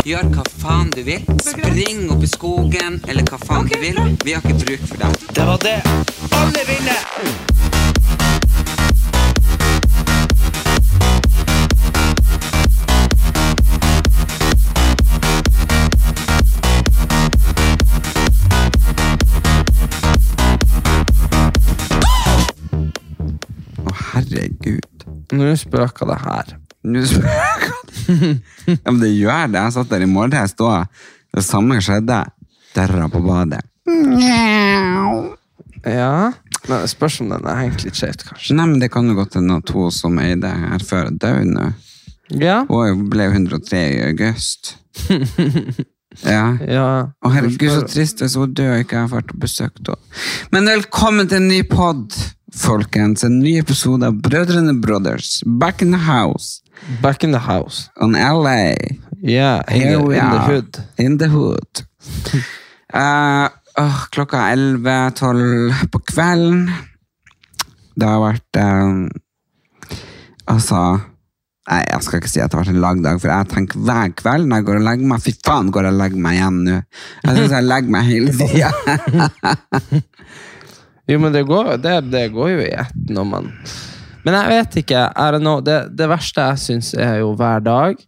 Gjør hva faen du vil. Spring opp i skogen, eller hva faen du vil. Vi har ikke bruk for deg. Det var det. Alle vinner! Herregud. Nå spøker det her. Nå spøker Ja, men det gjør det. Jeg satt der i morges da. Det samme skjedde. Derra på badet. Ja, men spørs om den er hengt litt skjevt, kanskje. Nei, men det kan jo godt hende at hun som eide her før, død nå. Ja, Hun ble 103 i august. Ja. ja. Å, herregud, så trist hvis hun dør ikke jeg har vært og besøkt henne. Men velkommen til en ny pod, folkens. En ny episode av Brødrene Brothers. Back in the house. Back in the house. On LA. Yeah, in, Here the, in the hood. In the hood. uh, oh, klokka er 11-12 på kvelden. Det har vært um, Altså Nei, jeg skal ikke si at det har vært en lang dag, for jeg tenker hver kveld når jeg går og legger meg Fy faen, går jeg og legger meg igjen nå? Jeg syns jeg legger meg hele tida. Jo, men det går, det, det går jo i ett når man Men jeg vet ikke. Det, det verste jeg syns, er jo hver dag.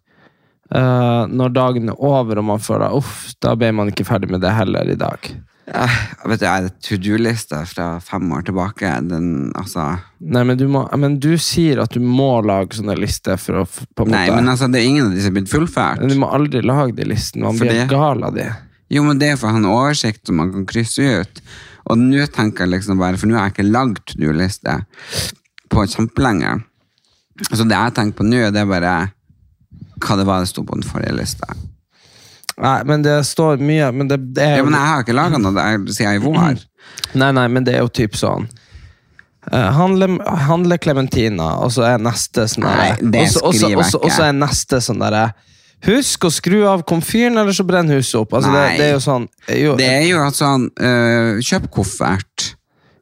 Uh, når dagen er over og man føler uff, da ble man ikke ferdig med det heller i dag. Jeg vet du, jeg to do-lista fra fem år tilbake. Den, altså Nei, men du, må, men du sier at du må lage sånne lister for å på Nei, måte men altså, det er ingen av de som er blitt fullført. Men Du må aldri lage de listene. Man Fordi- blir gal av de. Jo, men det er for å ha en oversikt som man kan krysse ut. Og nå tenker jeg liksom bare, for nå har jeg ikke lagd to do-liste på kjempelenge. Så det jeg tenker på nå, det er bare hva det var det sto på den forrige lista. Nei, men det står mye Men det, det er Ja, men jeg har ikke laga noe der siden i vår. Nei, nei, men det er jo typ sånn Uh, handle, klementina, og så er neste sånn Nei, derre- det og så- skriver jeg ikke. Og så er neste sånn derre Husk å skru av komfyren, eller så brenn huset opp. Altså, Nei. det er jo sånn jo, Det er jo sånn uh, Kjøp koffert.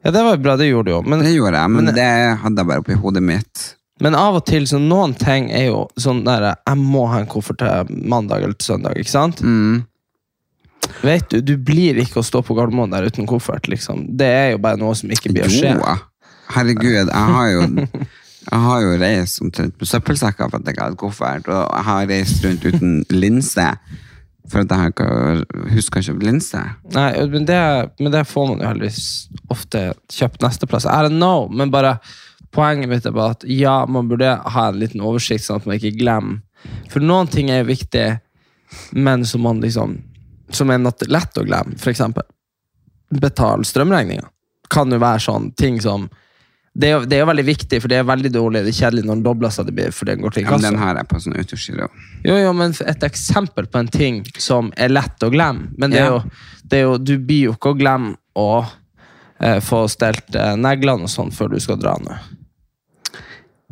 Ja, det var bra, det gjorde du jo. Men, Det gjorde jeg, men, Men- det hadde jeg bare oppi hodet mitt. men av og til, så noen ting er jo sånn der Jeg må ha en koffert til mandag eller til søndag, ikke sant? Mm. Vet du, du blir ikke å stå på Gardermoen der uten koffert, liksom. Det er jo bare noe som ikke blir å skje. Jo, herregud, jeg har jo Jeg har jo reist omtrent med søppelsekker for at jeg ikke hadde koffert, og jeg har reist rundt uten linse for at jeg har husker å kjøpe linse. Nei, men det, men det får man jo heldigvis ofte kjøpt neste plass. I don't know, men bare poenget mitt er bare at ja, man burde ha en liten oversikt, sånn at man ikke glemmer. For noen ting er viktig, men som man liksom som er lett å glemme. Eksempel betal strømregninga. Kan jo være sånn ting som det er, jo, det er jo veldig viktig, for det er veldig dårlig det er kjedelig når den dobler seg, det blir, for den går til Ja, men den har jeg på sånn autogiro. Jo, jo, men et eksempel på en ting som er lett å glemme. Men det er Ja. jo, det er jo, du blir jo ikke å glemme å eh, få stelt eh, neglene og sånn før du skal dra nå.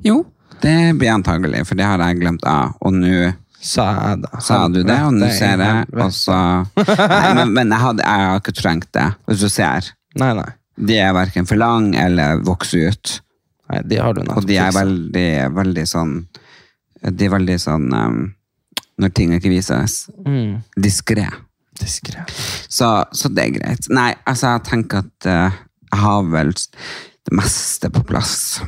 Jo, det blir antagelig, for det har jeg glemt av, og nå Sa jeg da. sa du det, og nå ser jeg, og så Nei, men, men jeg, hadde, jeg har ikke trengt det, hvis du ser. Nei, nei. De er hverken for lang eller vokser ut. nei de har du Og de er veldig, veldig sånn De er veldig sånn um, Når ting ikke vises. mm. Diskré. Diskret. Så, så det er greit. Nei, altså, jeg tenker at uh, jeg har vel det meste på plass.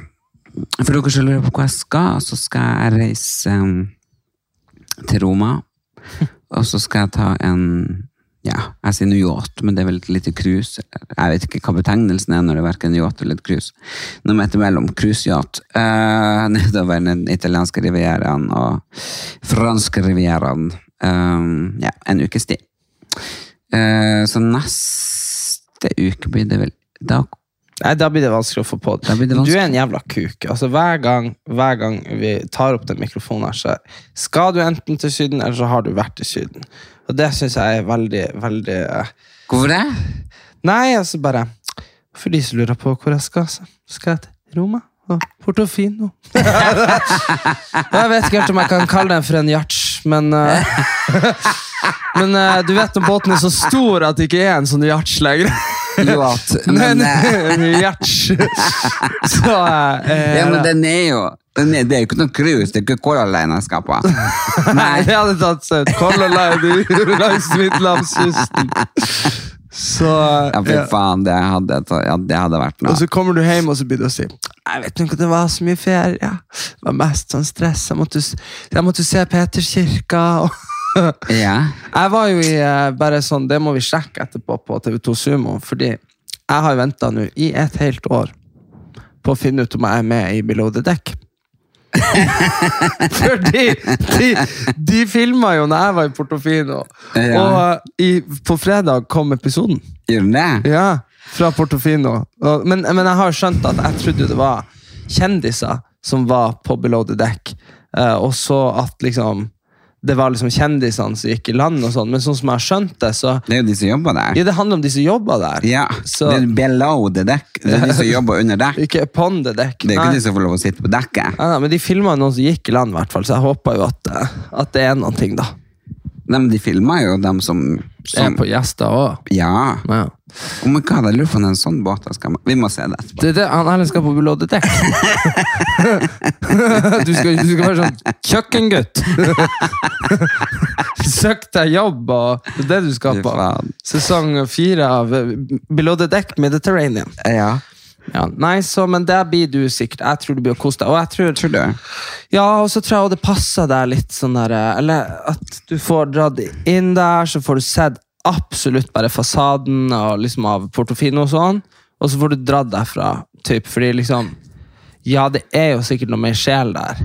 For dere som lurer på hvor jeg skal, så skal jeg reise um, til Roma. Og så skal jeg ta en ja, jeg sier yacht, men det er vel et lite cruise. Jeg vet ikke hva betegnelsen er når det er hverken yacht eller et cruise. Noe midt imellom cruiseyacht. Uh, nedover den italienske rivieraen og franske rivieraen. Um, ja, en ukes tid. Uh, så neste uke blir det vel Da Nei, da blir det vanskelig å få på. Blir det Du er en jævla kuk. Altså, hver, gang, hver gang vi tar opp den mikrofonen her, så skal du enten til Syden, eller så har du vært i Syden. Og det syns jeg er veldig, veldig eh, Hvorfor det? Nei, altså bare For de som lurer på hvor jeg skal, så skal jeg til Roma og Portofino. jeg vet ikke helt om jeg kan kalle den for en yacht, men uh, Men uh, du vet når båten er så stor at det ikke er en sånn yacht lenger. Jo, Men, men, eh. Så eh, Ja, men den er jo den er, Det er jo ikke noe cruise, det er ikke Color Line jeg skal på. Nei, det hadde tatt ut. Color Line langs Midtlandskysten. Så Ja, fy faen, det hadde, ja, det hadde vært Og så kommer du hjem og så begynner du å si Jeg vet ikke om det var så mye ferie. Det var mest sånn stress. Jeg måtte, jeg måtte se Peterskirka. Og Ja. jeg var jo i eh, bare sånn, Det må vi sjekke etterpå på TV2 Sumo. Fordi jeg har venta nå i et helt år på å finne ut om jeg er med i Below the Deck. Fordi de, de filma jo når jeg var i Portofino. Ja. Og i, på fredag kom episoden. Gjør den det? Ja, fra Portofino. Og, men, men jeg har skjønt at jeg trodde det var kjendiser som var på Below the Deck. uh, og så at liksom det var liksom kjendisene som gikk i land, og sånn, men sånn som jeg har skjønt det, så Det er jo de som jobber der. ja, det handler om de som jobber der. Ja, Så- det er below the deck. Det er de som jobber under dekk. Ikke upon the deck. Det er jo ikke de som får lov å sitte på dekket. Ja, men de filma noen som gikk i land, i hvert fall, så jeg håper jo at, eh, at det er noen ting, da. Nei, men de filmer jo dem som, Er på gjester òg. Ja. Ja. Oh my god, jeg lurer på om en sånn båt skal. Vi må se det etterpå. Det er det, han Erlend skal på the du, skal, du skal være sånn kjøkkengutt. Søk deg jobb, og det er det du skal på. Sesong fire av Below the Deck Mediterranean. Ja. Ja, nei, så, Men der blir du sikkert. Jeg tror du blir å kose deg. Og jeg tror, Tror du? ja, og så tror jeg også det passer deg litt sånn der eh, Eller at du får dratt inn der, så får du sett absolutt bare fasaden og liksom av Portofino og sånn. Og så får du dratt derfra, typ, fordi liksom Ja, det er jo sikkert noe mer sjel der.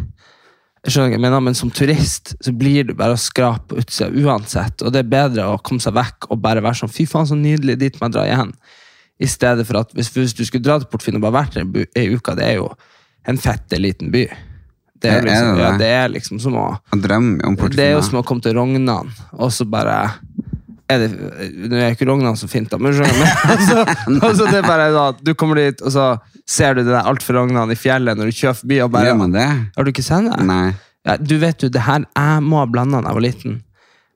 Skjønner men, men som turist så blir du bare å skrape på utsida uansett. Og det er bedre å komme seg vekk og bare være sånn Fy faen, så nydelig, dit må jeg dra igjen. I stedet for at hvis, hvis du skulle dra til Portofino og bare vært der ei uke, det er jo en fette liten by. Det er, liksom, er det ja, det? er liksom som å Det er jo som å komme til Rognan, og så bare er det, Nå er ikke Rognan så fint, da, men altså, altså, det er bare da, Du kommer dit, og så ser du det der altfor Rognan i fjellet når du kjører forbi. og bare, Gjør man det? Har du ikke sett det? Nei. Ja, du vet jo, det her Jeg må ha blanda da jeg var liten,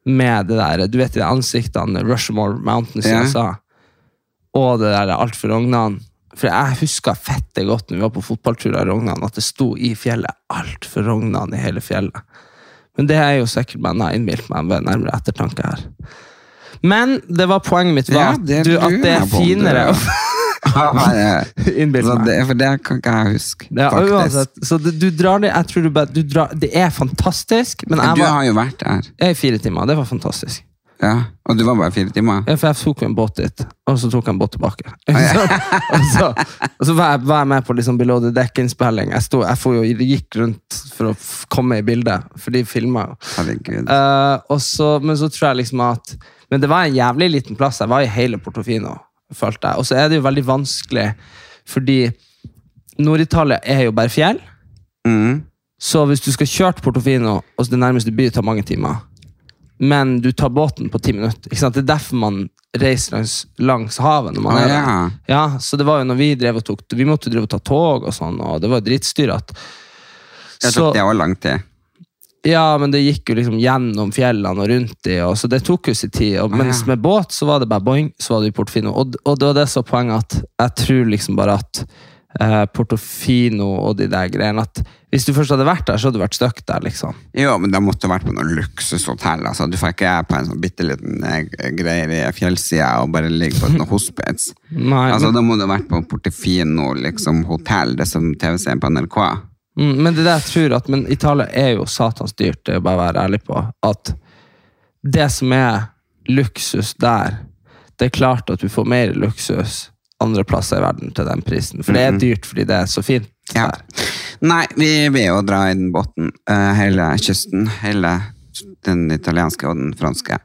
med det der Du vet de ansiktene Rushmore Mountains i Ja. USA, og det der altfor Rognan. For jeg husker fette godt når vi var på fotballtur av Rognan, at det sto i fjellet altfor Rognan i hele fjellet. Men det er jo sikkert bare jeg har innbilt meg ved nærmere ettertanke her. Men det var poenget mitt var Ja, at, det du, at det er finere å Ja, innbille meg. det, for det kan ikke jeg huske, Ja, uansett, så du, du drar det Jeg tror du bare du drar, Det er fantastisk, men jeg Du har jo vært der. jeg er i fire timer. Det var fantastisk. Ja. Og du var bare fire timer? Ja, for jeg tok en båt dit, og så tok jeg en båt tilbake. og, så, og så var jeg, var jeg med på liksom Below the Deck-innspilling. Jeg, stod, jeg jo, gikk rundt for å komme i bildet, for de filma jo. Så, men så tror jeg liksom at Men det var en jævlig liten plass. Jeg var i hele Portofino, følte jeg. Og så er det jo veldig vanskelig, fordi Nord-Italia er jo bare fjell. Mm. Så hvis du skal kjøre til Portofino, og så det nærmeste by tar mange timer, men du tar båten på ti minutter? Det er derfor man reiser langs, langs havet. når man Å, er ja. Ja, så det var jo når vi drev og tok Vi måtte drive og ta tog og sånn, og det var dritstyrete. Det også lang tid. Ja, men det gikk jo liksom gjennom fjellene og rundt de, og så det tok jo sin tid. Og, Ah, mens ja. med båt så var det bare boing, så var det i Portofino. Og, og det var det som var poenget at jeg tror liksom bare at eh, Portofino og de der greiene at Hvis du først hadde vært der, så hadde du vært stuck der, liksom. Jo, men da måtte du vært på noe luksushotell. Altså, du får ikke på en sånn bitte liten greie greier i fjellsida og bare ligge på et hospits. Nei, Altså, men, da må du ha vært på Portofino liksom, hotell, det som TV-serien på NRK. mm, men det der jeg tror at Men Italia er jo satans dyrt, det er jo bare å være ærlig på. At det som er luksus der, det er klart at du får mer luksus andre plasser i verden til den prisen. For det er dyrt fordi det er så fint Ja. der. Nei, vi vil jo dra i den båten. Uh, hele kysten. Hele den italienske og den franske.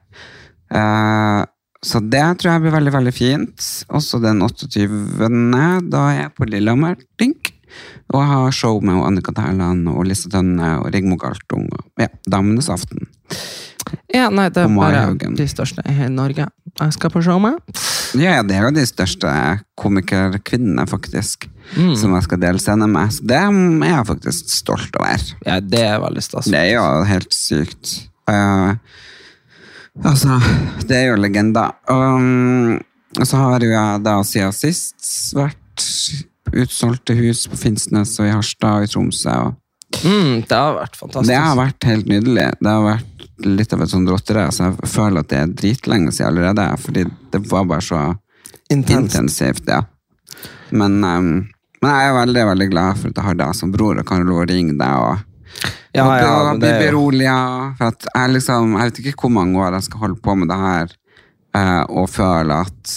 Uh, så det tror jeg blir veldig, veldig fint. Også den 28. Da er jeg på Lillehammer, dink. Og jeg har show med Annika Terland og Lise Tønne og Rigmor Galtung. Og ja, Damenes aften. Ja, nei, det er bare de største i Norge. Jeg skal på show med. Ja, det er jo de største komikerkvinnene, faktisk, Mm. som jeg skal dele scene med. Så det er jeg faktisk stolt over. Ja, det er veldig stas. Det er jo helt sykt. Uh, altså, det er jo legender. Um, og så har jo jeg da siden sist vært utsolgte hus på Finnsnes og i Harstad og i Tromsø. Og Mm, det har vært fantastisk. det har vært helt nydelig. Det har vært litt av et sånt rotterace. Jeg føler at det er dritlenge siden allerede, fordi det var bare så Intenst. intensivt, ja. Men, um, men jeg er veldig, veldig glad for at jeg har deg som bror og kan lov å ringe deg og Ja, ja, bli- er beroliget. For at jeg liksom, jeg vet ikke hvor mange år jeg skal holde på med det her eh, og føle at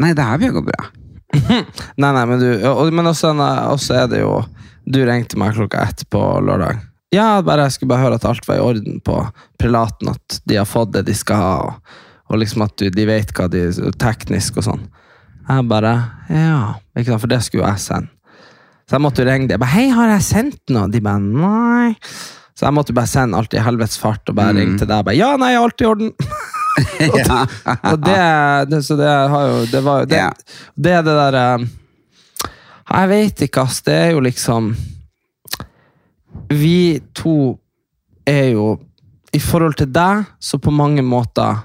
Nei, det her vil jo bra. Nei, nei, men du Men også, også er det jo Du ringte meg klokka ett på lørdag. Ja, bare jeg skulle bare høre at alt var i orden på prelaten, at de har fått det de skal ha, og, og liksom at du, de vet hva de Teknisk og sånn. Jeg bare Ja. Ikke sant, for det skulle jo jeg sende. Så jeg måtte jo ringe dem. Jeg bare, Hei, har jeg sendt noe? De bare nei. Så jeg måtte bare sende alt i helvetes fart og bare Mm. ringe til deg. Bare, ja, nei, alt i orden. ja. Og det, det, så det har jo Det var jo det, det er det derre Jeg vet ikke, ass. Det er jo liksom Vi to er jo I forhold til deg, så på mange måter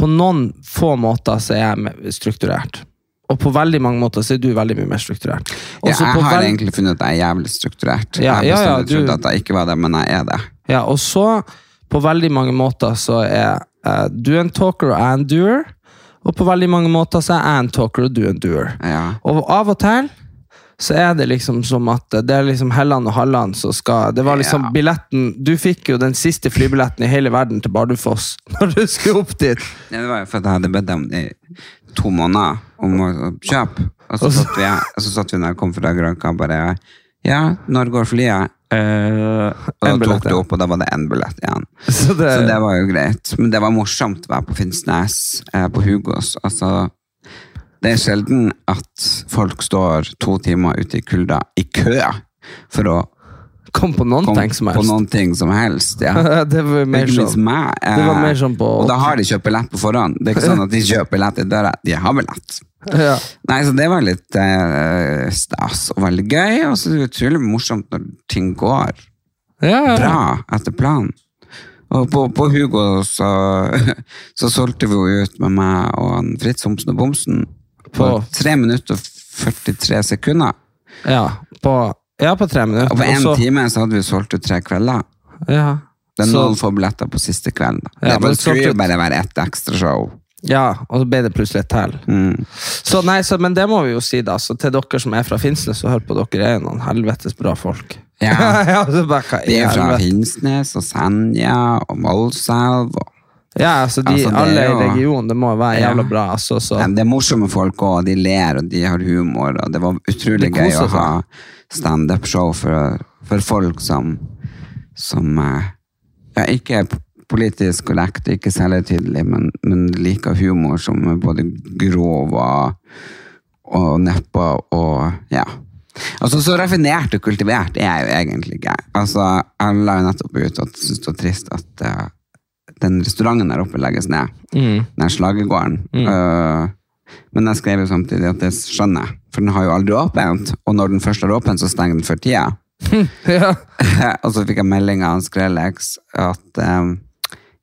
På noen få måter så er jeg strukturert. Og på veldig mange måter så er du veldig mye mer strukturert. ja, jeg har veld... egentlig funnet at jeg er jævlig strukturert. Ja, jeg ja, har ja, du- trodd at jeg ikke var det, men jeg er det. Ja, og så, på veldig mange måter, så er uh, du en talker og jeg en doer. Og på veldig mange måter så er jeg en talker og du en doer. Ja. Og av og til så er det liksom som at det er liksom Helland og Halland som skal Det var liksom billetten Du fikk jo den siste flybilletten i hele verden til Bardufoss når du skulle opp dit. Ja, det var jo for at jeg hadde bedt dem i to måneder om å kjøpe. Og så satt vi, og så satt vi når jeg kom fra Granca og bare Ja, når går flyet? Uh, og da tok du opp, og da var det én billett igjen. Så det, Så det var jo greit. Men det var morsomt å være på Finnsnes, eh, på Hugos. Altså, det er sjelden at folk står to timer ute i kulda i kø for å kom på noen komme ting som på noen ting som helst. Ja. det var mer sånn meg. eh, det var mer sånn på- Og da har de kjøpt billett på forhånd. Det er ikke sånn at de kjøper billett i døra. De har billett. ja. Nei, så det var litt eh, stas og veldig gøy. Og så er det utrolig morsomt når ting går Ja, ja, ja. bra etter planen. Og på, på Hugo så, så solgte vi jo ut med meg og Fritz Homsen og Bomsen på På- 3 minutter og 43 sekunder. ja, på, ja, på tre minutter. Og på én time så hadde vi solgt ut tre kvelder. Ja. Det er Så- noen få billetter på siste kvelden. Ja, det skulle jo bare være ett ekstra show. Ja, og så ble det plutselig et til. Mm. Så nei, så, men det må vi jo si, da. Så til dere som er fra Finnsnes og hører på, dere er noen helvetes bra folk. Ja. ja, bare, De er fra? Finnsnes og Senja og Målselv. Og... Ja, altså, de, Altså, er alle jo- i regionen, det må være Ja. jævla bra. Altså, så. Nei, Det er morsomme folk òg, de ler og de har humor. Og det var utrolig det gøy å ha standup-show for, for folk som, som eh, ja, ikke er politisk korrekt, ikke selvhøytidelig, men, men liker humor som er både grov og, og neppa og ja. Altså, Så raffinert og kultivert er jeg jo egentlig ikke. Altså, la jo nettopp ut at jeg syns det var trist at eh, den restauranten der oppe legges ned. Mm. Den slagergården. Mm. Uh, men jeg skrev jo samtidig at det skjønner jeg, for den har jo aldri åpent. Og når den først har åpent, så stenger den før tida. ja. og så fikk jeg melding av Skrellex at um,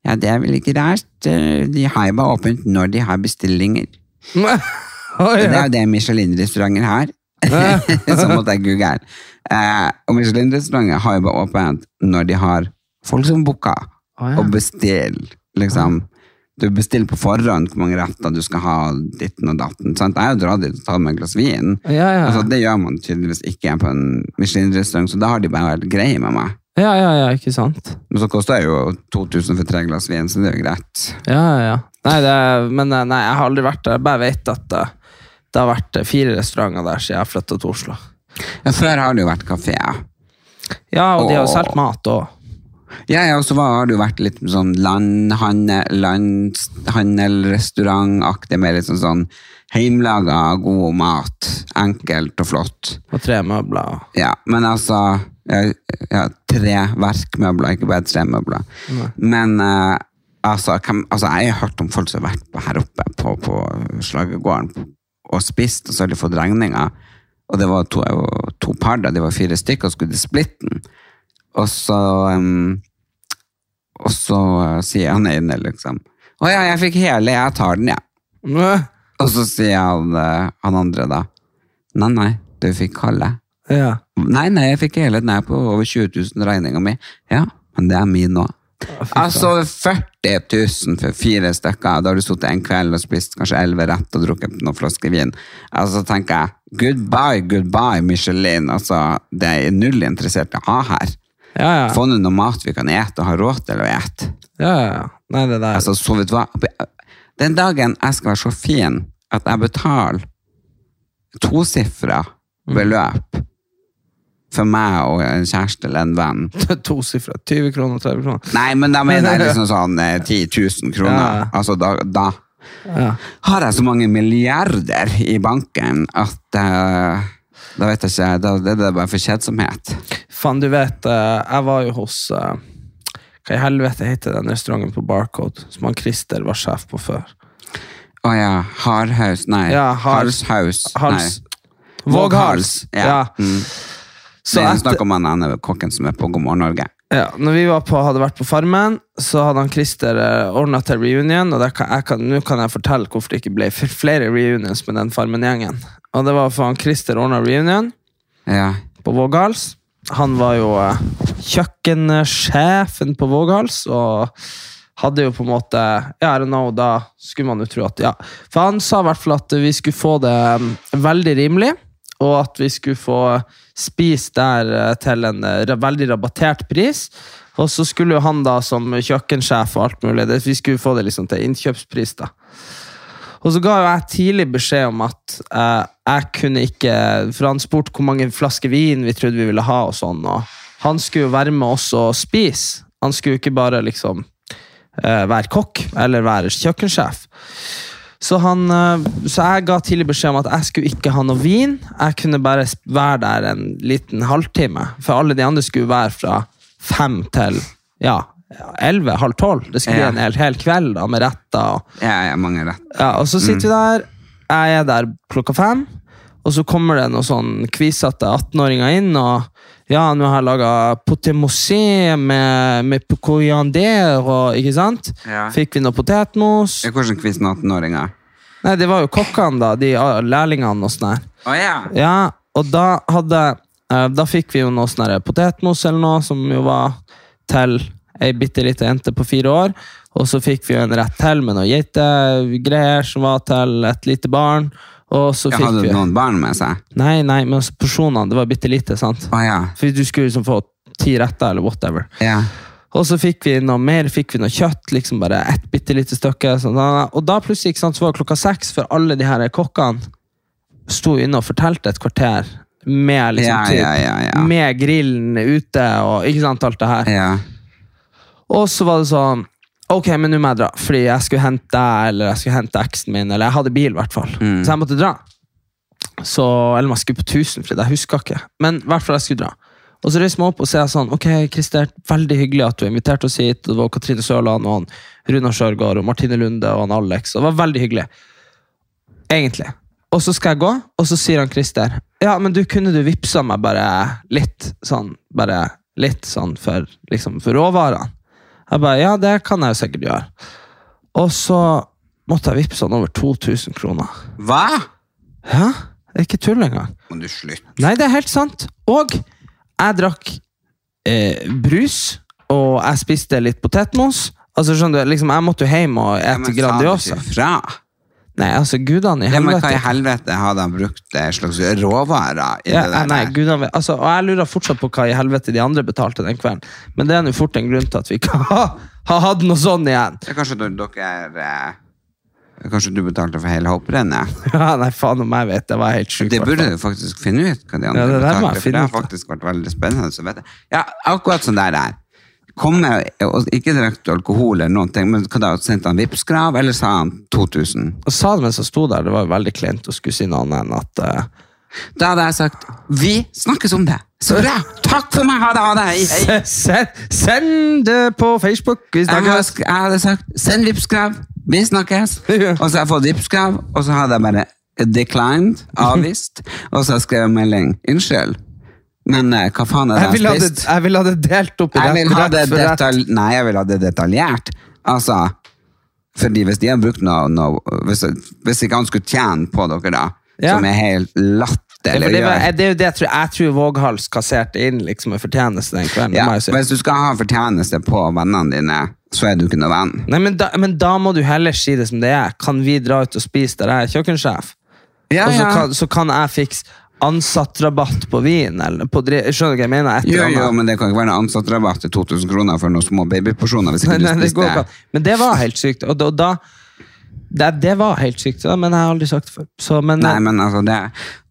ja, det er vel ikke rart. øh, De har jo bare åpent når de har bestillinger. Oh, ja. Det er jo det Michelin-restauranter har. så måtte jeg google. Eh, og Michelin-restauranter har jo bare åpent når de har folk som booker Å, ja. og bestille, Liksom. Du bestiller på forhånd hvor mange retter du skal ha, ditten og datten. Sant? Jeg har jo dratt dit og tatt meg et glass vin. Ja, ja. Altså, det gjør man tydeligvis ikke på en Michelin-restaurant, så da har de bare vært greie med meg. ja, ja, ja, ikke sant? Men så koster det jo 2000 for tre glass vin, så det er jo greit. Ja, ja, ja. Nei, det, er- men eh, nei, jeg har aldri vært der. Jeg bare vet at det, det har vært eh, fire restauranter der siden jeg flytta til Oslo. Ja, før har det jo vært kafé. Ja, og de har jo solgt mat òg. Ja, ja, og så var- har du vært litt sånn landhandel, landhandelrestaurantaktig, med litt sånn, sånn heimlaga god mat. Enkelt og flott. Og tre møbler. Ja, men altså ja, Tre verkmøbler, ikke bare tre møbler. Men uh, altså, kan, altså, jeg har hørt om folk som har vært på her oppe på, på Slagergården og spist, og så har de fått regninger. Og det var to, to par, da, de var fire stykker, og skulle de splitte den. Og så um, Og så eh, sier han ene liksom Å ja, jeg fikk hele, jeg tar den, jeg. Ja. Og så sier han, eh, han andre da Nei, nei, du fikk halve. Ja. Nei, nei, jeg fikk hele den er på over 20 000 regninga mi. Ja, men det er min nå. Altså 40 000 for fire stykker. Da har du sittet en kveld og spist kanskje elleve rett og drukket noen flasker vin. Altså tenker jeg, goodbye, goodbye, Michelin. Altså, det er null interessert i å ha her. Ja, ja. Få noe mat vi kan ete og ha råd til å ete. ja, ja. Nei, det der Altså, så vet du hva? Den dagen jeg skal være så fin at jeg betaler tosifra beløp for meg og en kjæreste eller en venn Tosifra. 20 kroner, 30 kroner. Nei, men da mener jeg liksom sånn eh, 10 000 kroner. Ja. Altså, da, da Ja. har jeg så mange milliarder i banken at eh, da vet jeg ikke, da det er det bare for kjedsomhet. Faen, du vet, eh, jeg var jo hos eh, Hva i helvete heter den restauranten på Barcode som han Christer var sjef på før? Å ja, Hardhaus, nei. Ja, Halshaus. Hals Nei. Våghals. Ja. Ja. Mm. Så det er snakk om han ene kokken som er på God morgen Norge. Ja, når vi var på, hadde vært på Farmen, så hadde han Christer uh, ordna til reunion. Og kan, kan, nå kan jeg fortelle hvorfor det ikke ble flere reunions med den Farmen-gjengen. Og det var for han Christer ordna reunion Ja. på Vågals. Han var jo eh, kjøkkensjefen på Vågals. og hadde jo på en måte Ja, I know, da skulle man jo tro at Ja. For han sa i hvert fall at vi skulle få det um, veldig rimelig, og at vi skulle få spise der eh, til en eh, veldig rabattert pris. Og så skulle han da som kjøkkensjef og alt mulig, vi skulle få det liksom til innkjøpspris. da. Og så ga jo jeg tidlig beskjed om at eh, jeg kunne ikke For han spurte hvor mange flasker vin vi trodde vi ville ha, og sånn, og han skulle jo være med oss og spise. Han skulle jo ikke bare liksom eh, være kokk eller være kjøkkensjef. Så, han, eh, så jeg ga tidlig beskjed om at jeg skulle ikke ha noe vin. Jeg kunne bare være der en liten halvtime. For alle de andre skulle være fra fem til ja, elleve, halv tolv. Det skulle Ja. bli en hel, hel kveld da, med retter. og Ja, ja, mange rett. ja, og så sitter vi der. Jeg er der klokka fem. Og så kommer det noen sånn kvisete 18-åringer inn, og ja, nå har jeg laga potemosé med, med coriander og Ikke sant? Ja. Fikk vi noe potetmos? Hvordan quiz 18-åringer? Nei, det var jo kokkene, da. De ah, lærlingene og sånn her. Oh, ja. Ja, og da hadde eh, Da fikk vi jo noe sånn potetmos eller noe, som jo var til ei bitte lita jente på fire år. Og så fikk vi jo en rett til med noe geitegreier som var til et lite barn. Fikk hadde du noen barn med seg. Nei, nei, men altså, porsjonene, det var bitte lite, sant? Ah, ja. For du skulle liksom få ti retter, eller whatever. Ja. Og så fikk vi noe mer, fikk vi noe kjøtt, liksom bare ett bitte lite stykke. Sånn, og da plutselig, ikke sant, så var det klokka seks, for alle de her kokkene sto inne og fortalte et kvarter med liksom Ja, typ, ja, ja, ja. med grillen ute og ikke sant, alt det her. ja. Og så var det sånn Ok, men nå må jeg dra, fordi jeg skulle hente deg, eller jeg skulle hente eksen min, eller jeg hadde bil, i hvert fall. Mm. Så jeg måtte dra. Så, eller jeg skulle på Tusenfryd, jeg husker ikke. Men i hvert fall jeg skulle dra. Og så reiser meg opp og sier sånn Ok, Christer, veldig hyggelig at du inviterte oss hit. Og det var Katrine Sørland og han Runar Sjørgaard og Martine Lunde og han Alex. Og det var veldig hyggelig. Egentlig. Og så skal jeg gå, og så sier han Christer Ja, men du, kunne du vippsa meg bare litt sånn Bare litt sånn for, liksom, for råvarene? Jeg bare Ja, det kan jeg jo sikkert gjøre. Og så måtte jeg vippse han over 2000 kroner. Hva? Ja, det er ikke tull engang. Må du slutt. Nei, det er helt sant. Og jeg drakk eh, brus, og jeg spiste litt potetmos. Altså, skjønner du, liksom, Jeg måtte jo hjem og Ja, ete men sa du ikke fra? Nei, altså, gudene i helvete Ja, men hva i helvete hadde han brukt eh, slags råvarer i Ja, det der? nei, gudene, altså, og jeg lurer fortsatt på hva i helvete de andre betalte den kvelden. Men det er nå fort en grunn til at vi ikke har, hatt noe sånn igjen. Ja, kanskje du- dere eh, Kanskje du betalte for hele hopprennet? Ja, nei, faen om jeg vet. Det var helt sjukt. Det burde du faktisk finne ut. hva de andre Ja, det betalte, for det har faktisk vært veldig spennende. Så vet jeg. Ja, akkurat sånn der er. Komme, ikke direkte alkohol eller noen ting, men hva da, sendte han Vipps-krav, eller sa han 2000? Og sa det mens jeg sto der, det var veldig kleint å skulle si noe annet enn at uh... Da hadde jeg sagt, vi snakkes om det. Så bra, takk for meg, ha det, ha det, hei, hei. Send, send det på Facebook! Vi Jeg hadde, snakkes! jeg hadde sagt, send Vipps-krav, vi snakkes. Og så har jeg fått Vipps-krav, og så hadde jeg bare declined, avvist, og så har jeg skrevet melding, unnskyld. Men eh, hva faen er Jeg det jeg det, spist? jeg vil ha det delt opp i rett, vil ha det for rett. Nei, jeg vil ha det detaljert. Altså, fordi hvis de har brukt noe, noe hvis, hvis ikke han skulle tjene på dere da, Ja. som er helt latt det, det, var, det er jo det jeg tror, jeg tror Våghals kasserte inn liksom en fortjeneste den kvelden. Ja, si. hvis du skal ha fortjeneste på vennene dine, så er du ikke noen venn. Nei, men da, men da må du heller si det som det er. Kan vi dra ut og spise der jeg er kjøkkensjef? Ja, så ja. kan, så kan jeg fikse ansattrabatt på vin. Eller på, skjønner du hva jeg mener? Jo, jo, men det kan ikke være noe ansattrabatt til 2000 kroner for noen små babyporsjoner hvis ikke Nei, du det går spiste ikke. Men det var helt sykt. Og da, da det, det var helt sykt, men jeg har aldri sagt det før. Så, men, Nei, men altså det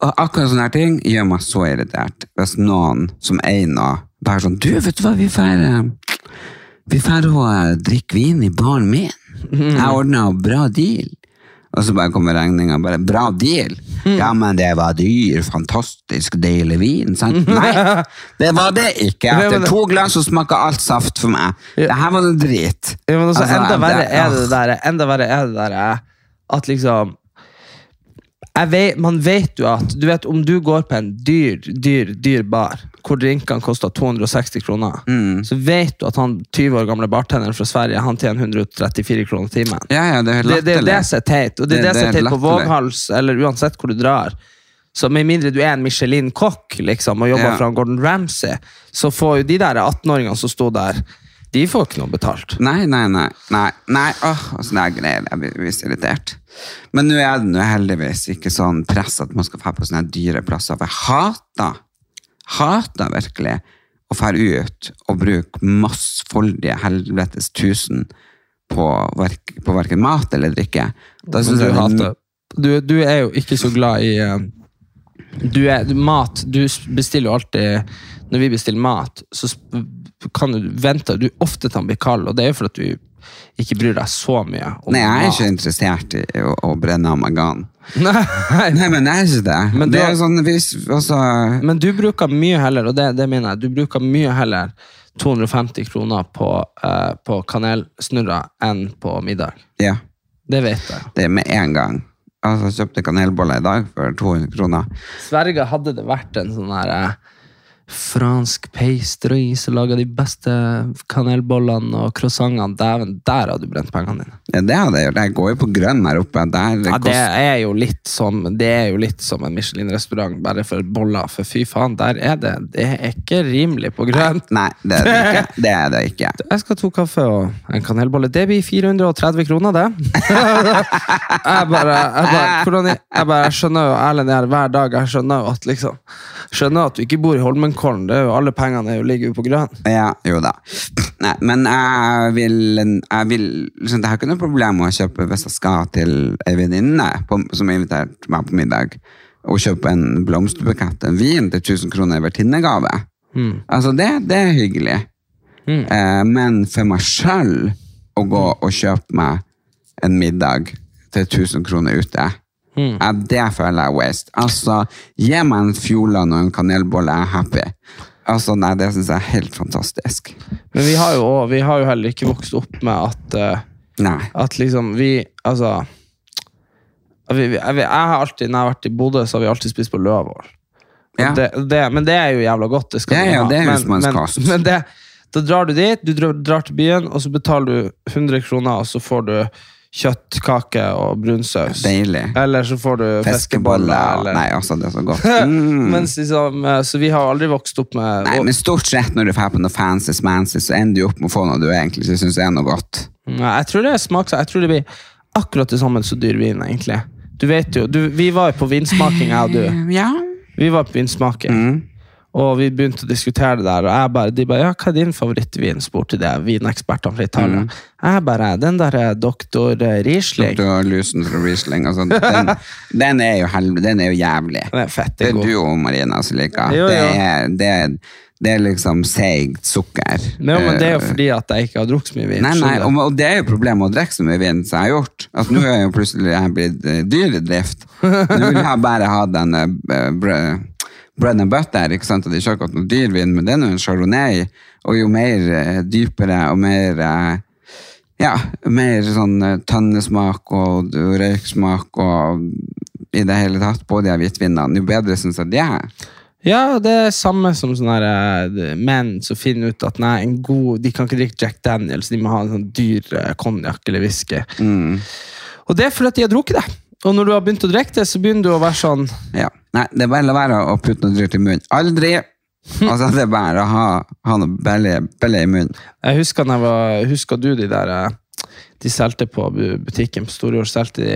Akkurat sånne her ting gjør meg så irritert. Hvis noen som eier noe, bare sånn Du, vet du hva, vi får eh, Vi får å eh, drikke vin i baren min. jeg Jeg ordna bra deal. Og så bare kommer regninga. Bare bra deal. Mm. Ja, men det var dyr, fantastisk deilig vin, sant? Nei, det var det ikke. Etter to glass så smaker alt saft for meg. Det her var noe drit. Ja, men også, Altså, enda, verre det- er det der, enda verre er det der at liksom vet, Man vet jo at du vet, om du går på en dyr, dyr, dyr bar hvor drinkene koster 260 kroner, Mm. så vet du at han 20 år gamle bartenderen fra Sverige han tjener 134 kroner timen. Ja, ja, det er Det, det det som er teit. Og det det, Det- er teit på. Våghals, eller uansett hvor du drar. Så Med mindre du er en Michelin-kokk liksom, og jobber Ja. fra Gordon Ramsay, så får jo de der 18-åringene som sto der, de får ikke noe betalt. Nei, nei, nei. nei, nei. Åh, altså, det er greier. Jeg blir visst irritert. Men nå er det nå heldigvis ikke sånn press at man skal dra på sånne dyre plasser. For jeg hater, hater virkelig å dra ut og bruke massfoldige helvetes tusen på, verk, på hverken mat eller drikke. Da syns jeg er hater, du, du er jo ikke så glad i eh, du er, du, Mat Du bestiller jo alltid Når vi bestiller mat, så kan du vente du ofte til den blir kald, og det er jo fordi du ikke bryr deg så mye Nei, jeg er ikke interessert i å, å brenne amalgam. Nei, Nei, men jeg er ikke det. Men du det er sånn, hvis, altså, Men du bruker mye heller, og det, det mener jeg, du bruker mye heller 250 kroner på, uh, på kanelsnurrer enn på middag. ja. Det vet jeg. Det er med en gang. Altså, jeg kjøpte kanelboller i dag for 200 kroner. Sverige hadde det vært en sånn her eh, fransk pastry som laga de beste kanelbollene og croissantene. Dæven, der hadde du brent pengene dine. Ja, det hadde jeg gjort. Jeg går jo på grønn her oppe. Der Ja, det er jo litt som Det er jo litt som en Michelin-restaurant, bare for boller. For fy faen, der er det Det er ikke rimelig på grønt. Nei, det er det. Det er det ikke. Jeg skal ha to kaffe og en kanelbolle. Det blir 430 kroner, det. jeg bare, jeg bare, hvordan, jeg bare jeg skjønner jo Erlend er hver dag. Jeg skjønner at liksom Skjønner at du ikke bor i Holmenkollen. Det er jo Alle pengene er ligger jo på grønn. Ja, jo da. Nei, men jeg vil, jeg vil liksom, Det har ikke noe problem å kjøpe hvis jeg skal til ei venninne som har invitert meg på middag, og kjøpe en blomsterbukett, en vin til 1000 kroner i vertinnegave. Altså, det, det er hyggelig. Eh, men for meg sjøl å gå og kjøpe meg en middag til 1000 kroner ute, ja, det føler jeg er waste. Altså, gi meg en Fjordland og en kanelbolle, jeg er happy. Altså, nei, det syns jeg er helt fantastisk. Men vi har jo, også- vi har jo heller ikke vokst opp med at uh, Nei. At liksom vi Altså vi, vi, jeg, har alltid, Når jeg har vært i Bodø, så har vi alltid spist på Løvål. Ja. Det, det, men det er jo jævla godt. Det skal Ja, ja, det er men, husmannskost. Men, men det, da drar du dit, du drar, drar til byen, og så betaler du 100 kroner, og så får du kjøttkake og brunsaus. Deilig. Eller så får du fiskeboller. Eller. Nei, altså, det er så godt. Mm. Liksom, eh, så vi har aldri vokst opp med Nei, men stort sett når du drar på noe fancy smancy, så ender du opp med å få noe du egentlig ikke syns er noe godt. Nei, jeg tror det er smaks... Jeg tror det blir akkurat det samme som dyr vin, egentlig. Du vet jo, du, Vi var jo på vinsmaking, jeg og du. Ja. Vi var på vinsmaking. Mm. Og vi begynte å diskutere det der, og jeg bare, de bare ja, 'Hva er din favorittvin?' spurte de vinekspertene fra Italia. Jeg bare 'Den der er doktor eh, Riesling'. Dr. Lusen fra Riesling. Altså, den, den, er jo helvete, den er jo jævlig. Den er fett Det er du og Marina som liker. Jo, Det, er, det, er, det er liksom seigt sukker. Men, men det er jo Eh, fordi at jeg ikke har drukket så mye vin. Nei, nei, og, og det er jo problemet å drikke så mye vin som jeg har gjort. At nå er jo plutselig jeg blitt eh, dyr i drift. Nå vil jeg bare ha den eh, bre- bread and butter, ikke sant? Og det er ikke akkurat noe dyr vin, men det er nå en chardonnay. Og jo mer eh, dypere og mer eh, ja, mer sånn tannesmak tønnesmak og røyksmak og i det hele tatt på de hvitvinene, jo bedre syns jeg de er. Ja, det er samme som sånne eh, menn som finner ut at nei, en god, de kan ikke drikke Jack Daniels, de må ha en sånn dyr eh, konjakk eller whisky. Og det er fordi at de har drukket det. Og når du har begynt å drikke det, så begynner du å være sånn Ja. Nei, det er bare å la være å putte noe dyrt i munnen. Aldri! Altså, det er bare å ha, ha noe billig, billig i munnen. Jeg husker, når jeg var, husker du de der eh, De solgte på butikken på Storjord, solgte de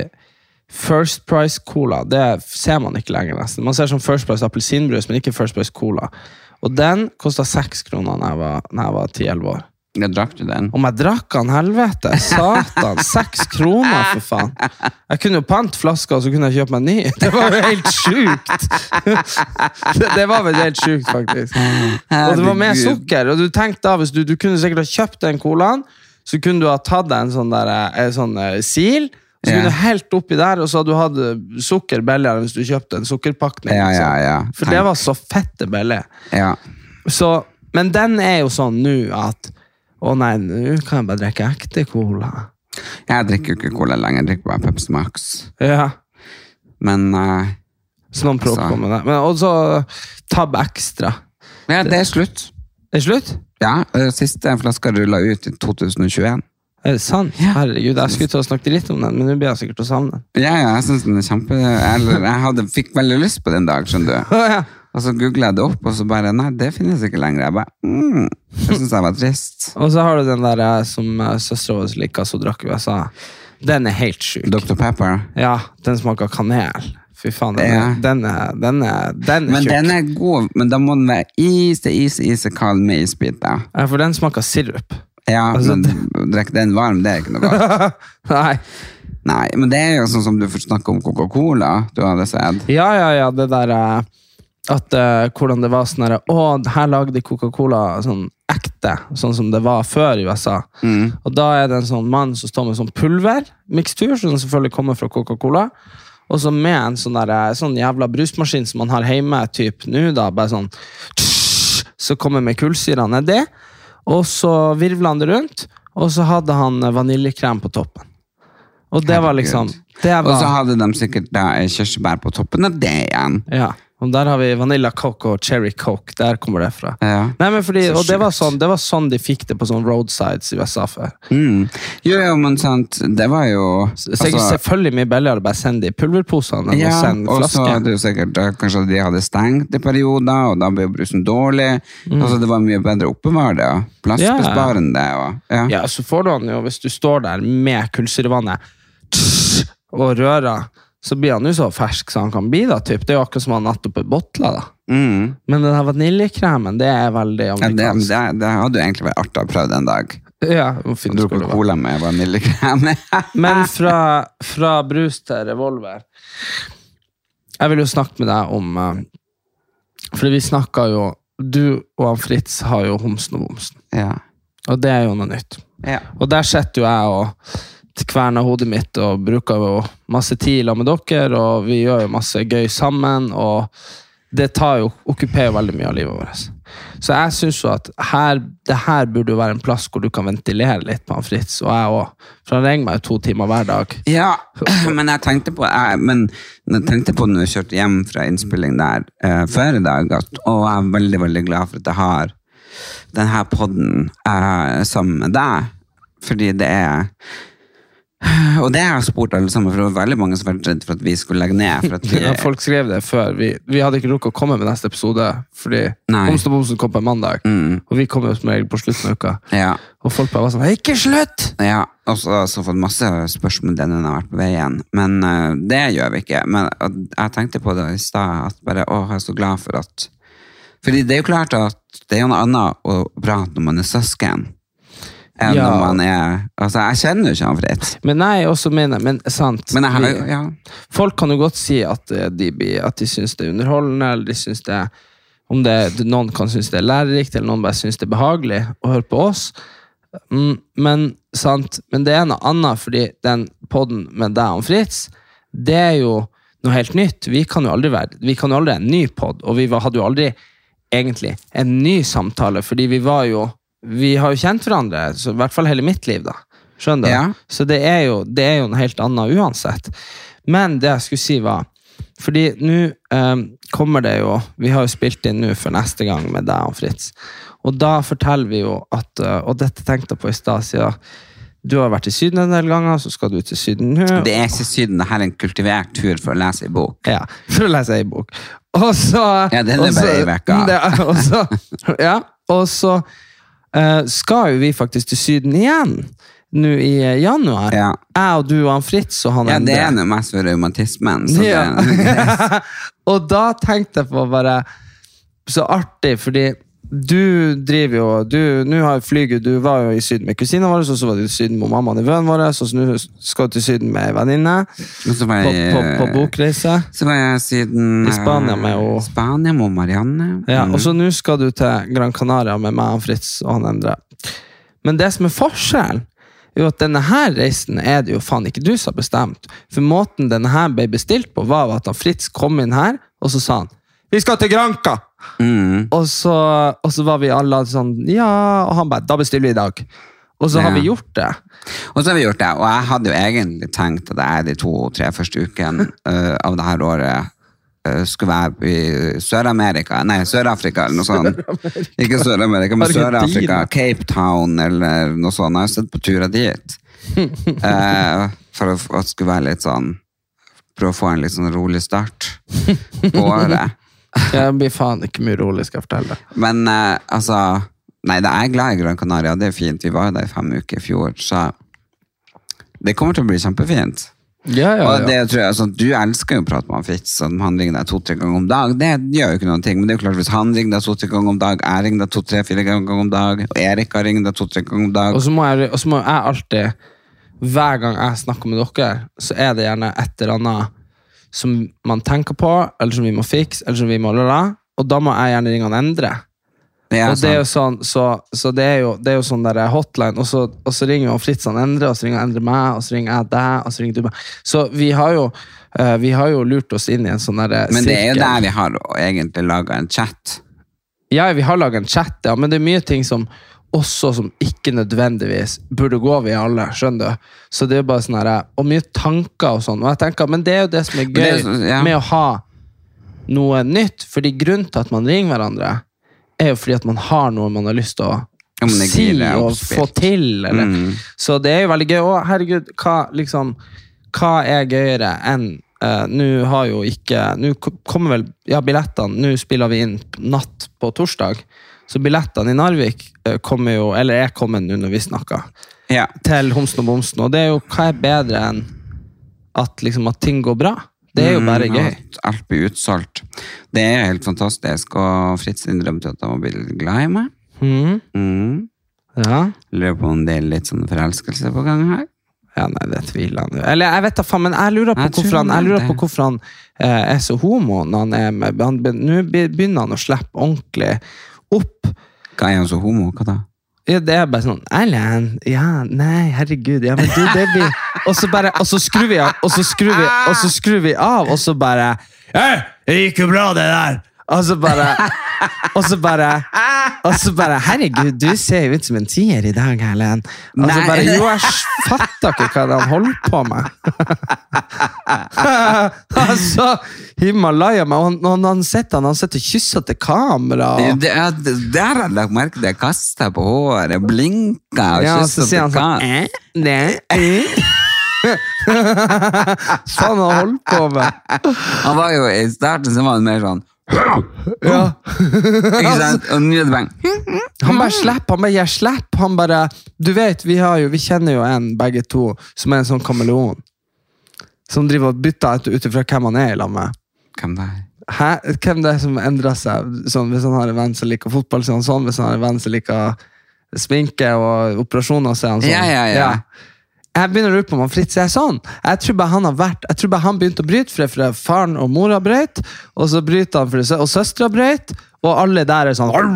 First Price Cola. Det ser man ikke lenger, nesten. Man ser sånn First Price appelsinbrus, men ikke First Price Cola. Og den kosta seks kroner da jeg var- var ti-elleve år. Jeg drakk du den? Om jeg drakk han helvete! Satan! Seks kroner, for faen! Jeg kunne jo pante flaska, og så kunne jeg kjøpe meg ny. Det var jo helt sjukt! Det, det var vel helt sjukt, faktisk. Og det var med sukker. Og du tenkte da, du, du kunne sikkert ha kjøpt den colaen, så kunne du ha tatt deg en sånn, der, en sånn eh, sil, så kunne du helt oppi der, og så hadde du hatt eh, sukker billigere hvis du kjøpte en sukkerpakning. Ja, liksom. ja, ja. For det var så fette billig. Ja. Så, men den er jo sånn nå at Å nei, nå kan jeg bare drikke ekte cola. Jeg drikker jo ikke cola lenger, jeg drikker bare Pepsi Max. Ja, Men uh, så noen propper Altså. med det. Men også Tab Extra. ja, det er slutt. Det Er slutt? Ja, eh, Siste flaska rulla ut i 2021. Er det sant? Herregud, jeg skulle til å snakke litt om den, men nå blir jeg sikkert å savne den. Ja, ja, jeg synes den er kjempe... Eller, jeg hadde, fikk veldig lyst på den dag, skjønner du. Ja. Og så googlet jeg det opp, og så bare, nei, det finnes ikke lenger. Jeg bare, mm, jeg synes jeg var trist. Og så har du den der eh, som uh, søstera vår liker, som drakk i USA. Den er helt sjuk. Dr. Pepper. Ja, den smaker kanel. Fy faen, den, Ja. den, er, den, er, den er Men tjukk. den er god, men da må den være ise, ise, ise kald med isbiter. Ja, for den smaker sirup. Ja, Altså, men drikk den varm, det er ikke noe godt. Nei. Nei, men det er jo sånn som du får snakke om Coca-Cola, du hadde sett. Ja, ja, ja, det der eh, at uh, hvordan det var sånn der, Å, her lagde Coca-Cola sånn ekte, sånn som det var før i USA. Og da er det en sånn mann som står med sånn pulvermikstur, som selvfølgelig kommer fra Coca-Cola. Og så med en sånn, der, eh, sånn jævla brusmaskin som man har hjemme typ nå, da, bare sånn Så kommer med kullsyra nedi, og så virvla han det rundt, og så hadde han vaniljekrem på toppen. Og det var liksom det Og så hadde de sikkert da eh, kirsebær på toppen av det igjen. ja, og der har vi Vanilla Coke og Cherry Coke. Der kommer det fra. Ja. Nei, men fordi, og det var, sånn, det var sånn de fikk det på sånn roadsides i USA før. Mm. Jo, jo, men sant, det var jo Så det er selvfølgelig mye billigere å bare sende i pulverposene enn Altså- ja, å sende og så hadde jo sikkert eh, kanskje de hadde stengt i perioder, og da ble jo brusen dårlig. Altså, det var mye bedre å oppbevare det, og plassbesparende. Og, ja. Ja, så får du den jo, hvis du står der med kullsyrevannet og rører, så blir han jo så fersk som han kan bli. da, typ. Det er jo akkurat som han nettopp er botla. da. Mm. Men den her vaniljekremen, det er veldig Ja, det, det, det hadde jo egentlig vært artig å prøve en dag. Ja, fint det være. cola med vaniljekrem. Men fra, fra brus til revolver Jeg vil jo snakke med deg om uh, For vi snakka jo Du og han Fritz har jo Homsen og Bomsen. ja. Og det er jo noe nytt. Ja. Og der sitter jo jeg og kverner hodet mitt og bruker jo masse tid sammen med dere, og vi gjør jo masse gøy sammen, og det tar jo, okkuperer veldig mye av livet vårt. Så jeg syns jo at her, det her burde jo være en plass hvor du kan ventilere litt på han Fritz, og jeg òg. For han ringer meg jo to timer hver dag. Ja, men jeg tenkte på, jeg, men jeg tenkte på når jeg kjørte hjem fra innspilling der uh, før i dag, at, og jeg er veldig, veldig glad for at jeg har denne podden uh, sammen med deg, fordi det er og det har jeg spurt alle sammen, for det var veldig mange som var redd for at vi skulle legge ned. Vi, Ja, folk skrev det før. Vi, vi hadde ikke rukket å komme med neste episode, fordi. Homsen og Bomsen kom på en mandag. Mm. Og vi kom jo som regel på slutten av uka. ja, Og folk bare var sånn Ikke slutt! ja, og så har jeg fått masse spørsmål denne har vært på vei igjen. Men uh, det gjør vi ikke. Men uh, jeg tenkte på det i stad, at bare, å, jeg er så glad for at Fordi det er jo klart at det er jo noe annet å prate når man er søsken, enn Ja. når man er Altså, jeg kjenner jo ikke han Fritz. Men nei, også mener, men sant Men jeg vi- Ja. Folk kan jo godt si at eh, de, at de syns det er underholdende, eller de syns det om det, Noen kan synes det er lærerikt, eller noen bare syns det er behagelig å høre på oss. Mm, men, sant? men det er noe annet, fordi den podden med deg og Fritz, det er jo noe helt nytt. Vi kan jo aldri være Vi kan jo aldri ha en ny pod, og vi hadde jo aldri egentlig en ny samtale, fordi vi var jo Vi har jo kjent hverandre, så i hvert fall hele mitt liv, da. Skjønner du? Ja. Så det er, jo, det er jo noe helt annet uansett. Men det jeg skulle si var Fordi nå eh, kommer det jo Vi har jo spilt inn nå for neste gang med deg og Fritz. Og da forteller vi jo at eh, Og dette tenkte jeg på i stad, siden du har vært i Syden en del ganger, så skal du til Syden nå. Det er ikke Syden, det her er en kultivert tur for å lese en bok. Ja, for å lese ei bok. Og så Ja, den er bare ei uke. Ja, og så skal jo vi faktisk til Syden igjen nå i eh, januar. Ja. Jeg og du og han Fritz og han Ja, det er nå mest for revmatismen. Ja. og da tenkte jeg på bare Så artig, fordi du driver jo du, Nå har flyget, du var jo i Syden med kusina vår, så var du i Syden med mamma og nevøen vår, så nå skal du til Syden med ei venninne på, på, på bokreise. Så var jeg siden I Spania med og, Spania med Marianne. Ja, Mm. og så nå skal du til Gran Canaria med meg og Fritz og han Endre. Men det som er forskjellen, jo at denne her reisen er det jo faen ikke du som har bestemt. For måten denne her ble bestilt på, var at han Fritz kom inn her, og så sa han Vi skal til Granca! Mm. Og så, og så var vi alle sånn Ja, og han bare Da bestiller vi i dag. Og så har vi gjort det. Og så har vi gjort det, og jeg hadde jo egentlig tenkt at jeg de to-tre første ukene uh, av det her året uh, skulle være i Sør-Amerika, nei, Sør-Afrika eller noe sånt. Ikke Sør-Amerika, men Sør-Afrika, Cape Town eller noe sånt. Jeg har sett på turer dit. Uh, for at det skulle være litt sånn Prøve å få en litt sånn rolig start på året. Det blir faen ikke mye rolig, skal jeg fortelle deg. Men eh, altså Nei, det er glad i Gran Canaria, det er fint. Vi var jo der i fem uker i fjor, så det kommer til å bli kjempefint. Ja, ja, Og det tror jeg, altså, Du elsker jo å prate med han Fritz, om han ringer deg to-tre ganger om dag. Det gjør jo ikke noen ting, men det er jo klart hvis han ringer deg to-tre ganger om dag, jeg ringer deg to-tre-fire ganger om dag, og Erik har ringt deg to-tre ganger om dag Og så må, jeg, og så må jeg alltid, hver gang jeg snakker med dere, så er det gjerne et eller annet som man tenker på, eller som vi må fikse, eller som vi må la og da må jeg gjerne ringe han Endre. Det er og det er jo sånn. så, så det er jo, det er jo sånn der hotline, og så, og så ringer jo Fritz han Endre, og så ringer Endre meg, og så ringer jeg deg, og så ringer du meg. Så vi har jo, eh, vi har jo lurt oss inn i en sånn der Men det er jo der vi har egentlig laga en chat. Ja, vi har laget en chat, ja, men det er mye ting som også som ikke nødvendigvis burde gå via alle, skjønner du? Så det er jo bare sånn her, og mye tanker og sånn, og jeg tenker, men det er jo det som er gøy er så- ja. med å ha noe nytt, fordi grunnen til at man ringer hverandre, er jo fordi at man har noe man har lyst til å Ja, si og få til, eller? Mm. Så det er jo veldig gøy, og herregud, hva, liksom, hva er gøyere enn Uh, nå har jo ikke Nå kommer vel Ja, billettene Nå spiller vi inn natt på torsdag. Så billettene i Narvik eh, kommer jo, eller er kommet nå når vi snakker, Ja. til Homsen og Bomsen. Og det er jo hva er bedre enn at, liksom, at ting går bra? Det er jo bare Mm, gøy. At alt blir utsolgt. Det er helt fantastisk, og Fritz innrømte at han var blitt litt glad i meg. Mm. Mm. Ja. Lurer på om det er litt sånn forelskelse på gang her. ja, nei, det tviler han jo. Eller jeg vet da faen, men jeg lurer på Jeg hvorfor han, jeg lurer på hvorfor han eh, er så homo når han er med Nå begynner han å slippe ordentlig opp. Hva er han så homo? Hva da? Ja, det er bare sånn Erlend, ja, nei, herregud, ja, men du, det blir Og så bare, og så skrur vi av, og så skrur vi, og så skrur vi av, og så bare Hei, det gikk jo bra, det der! Og så bare Og så bare Og så bare Herregud, du ser jo ut som en tier i dag, Erlend. Og så bare Jo, jeg fatter ikke hva han holder på med. altså, Himalaya meg, og han, og han sitter han, han og kysser til kamera. Og, Det det, der har jeg lagt merke til. Kasta på håret, blinker og ja, og han til sånn kamera. eh, ne, eh. Faen, han holdt på med. Han var jo I starten så var han mer sånn Ja. Ikke sant? Og bare Han bare slipper, han bare gir slipp. Han bare Du vet, vi, har jo, vi kjenner jo en, begge to, som er en sånn kameleon. Som driver og bytter ut ifra hvem han er i lag med. Hvem det er? Hæ? Hvem det er som endrer seg? Sånn, hvis han har en venn som liker fotball, så er han sånn. Hvis han har en venn som liker sminke og operasjoner, så er han sånn. Ja, ja, ja. Jeg begynner å lure på om han Fritz er sånn. Jeg tror bare han har vært Jeg tror bare han begynte å bryte for det fordi faren og mora brøyt, og så bryter han fordi sø- og søstera brøyt, og alle der er sånn Så arr».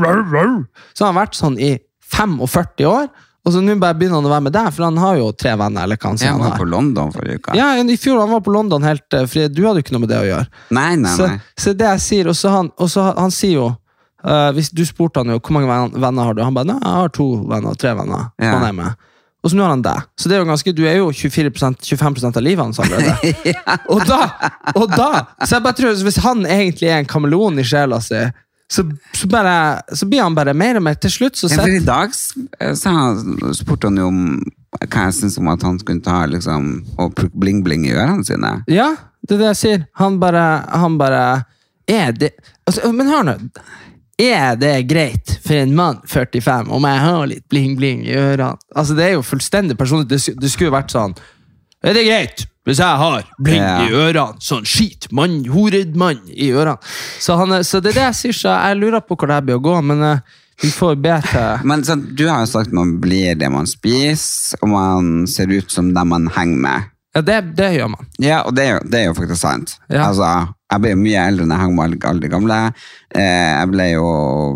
Har han vært sånn i 45 år, og så nå bare begynner han å være med deg, for han har jo tre venner. eller hva han Jeg han var på London forrige uke. Ja, I fjor han var på London helt fri. du hadde jo ikke noe med det å gjøre. Nei, nei, Så, nei. så det jeg sier, og så han, og så han sier jo uh, hvis Du spurte han jo hvor mange venner har du Han bare nei, jeg har to venner, tre venner. Ja. Han er med. Og så nå har han deg. Så det er jo ganske, du er jo 24% 25% av livet hans allerede. og, da, og da Så jeg bare tror Hvis han egentlig er en kameleon i sjela si, så, så, bare, så blir han bare mer og mer Til slutt så Ja, for I dag eh, han, spurte han jo om hva jeg syntes om at han skulle ta liksom, og bling-bling i ørene sine. Ja, det er det jeg sier. Han bare, han bare Er det altså, Men hør nå. Er det greit for en mann 45 om jeg har litt bling-bling i ørene? Altså, Det er jo fullstendig personlig. Det, det skulle vært sånn Er det greit hvis jeg har bling Ja. i ørene? Sånn skit, mann, hored mann i ørene. Så, han, så det er det jeg sier, så jeg lurer på hvor det her blir å gå, men Uh, vi får be til Men så, du har jo sagt man blir det man spiser, og man ser ut som dem man henger med. Ja, det, det gjør man. Ja, og det det er jo faktisk sant. Ja. Altså, jeg ble mye eldre når jeg hang med alle, de gamle. Eh, jeg ble jo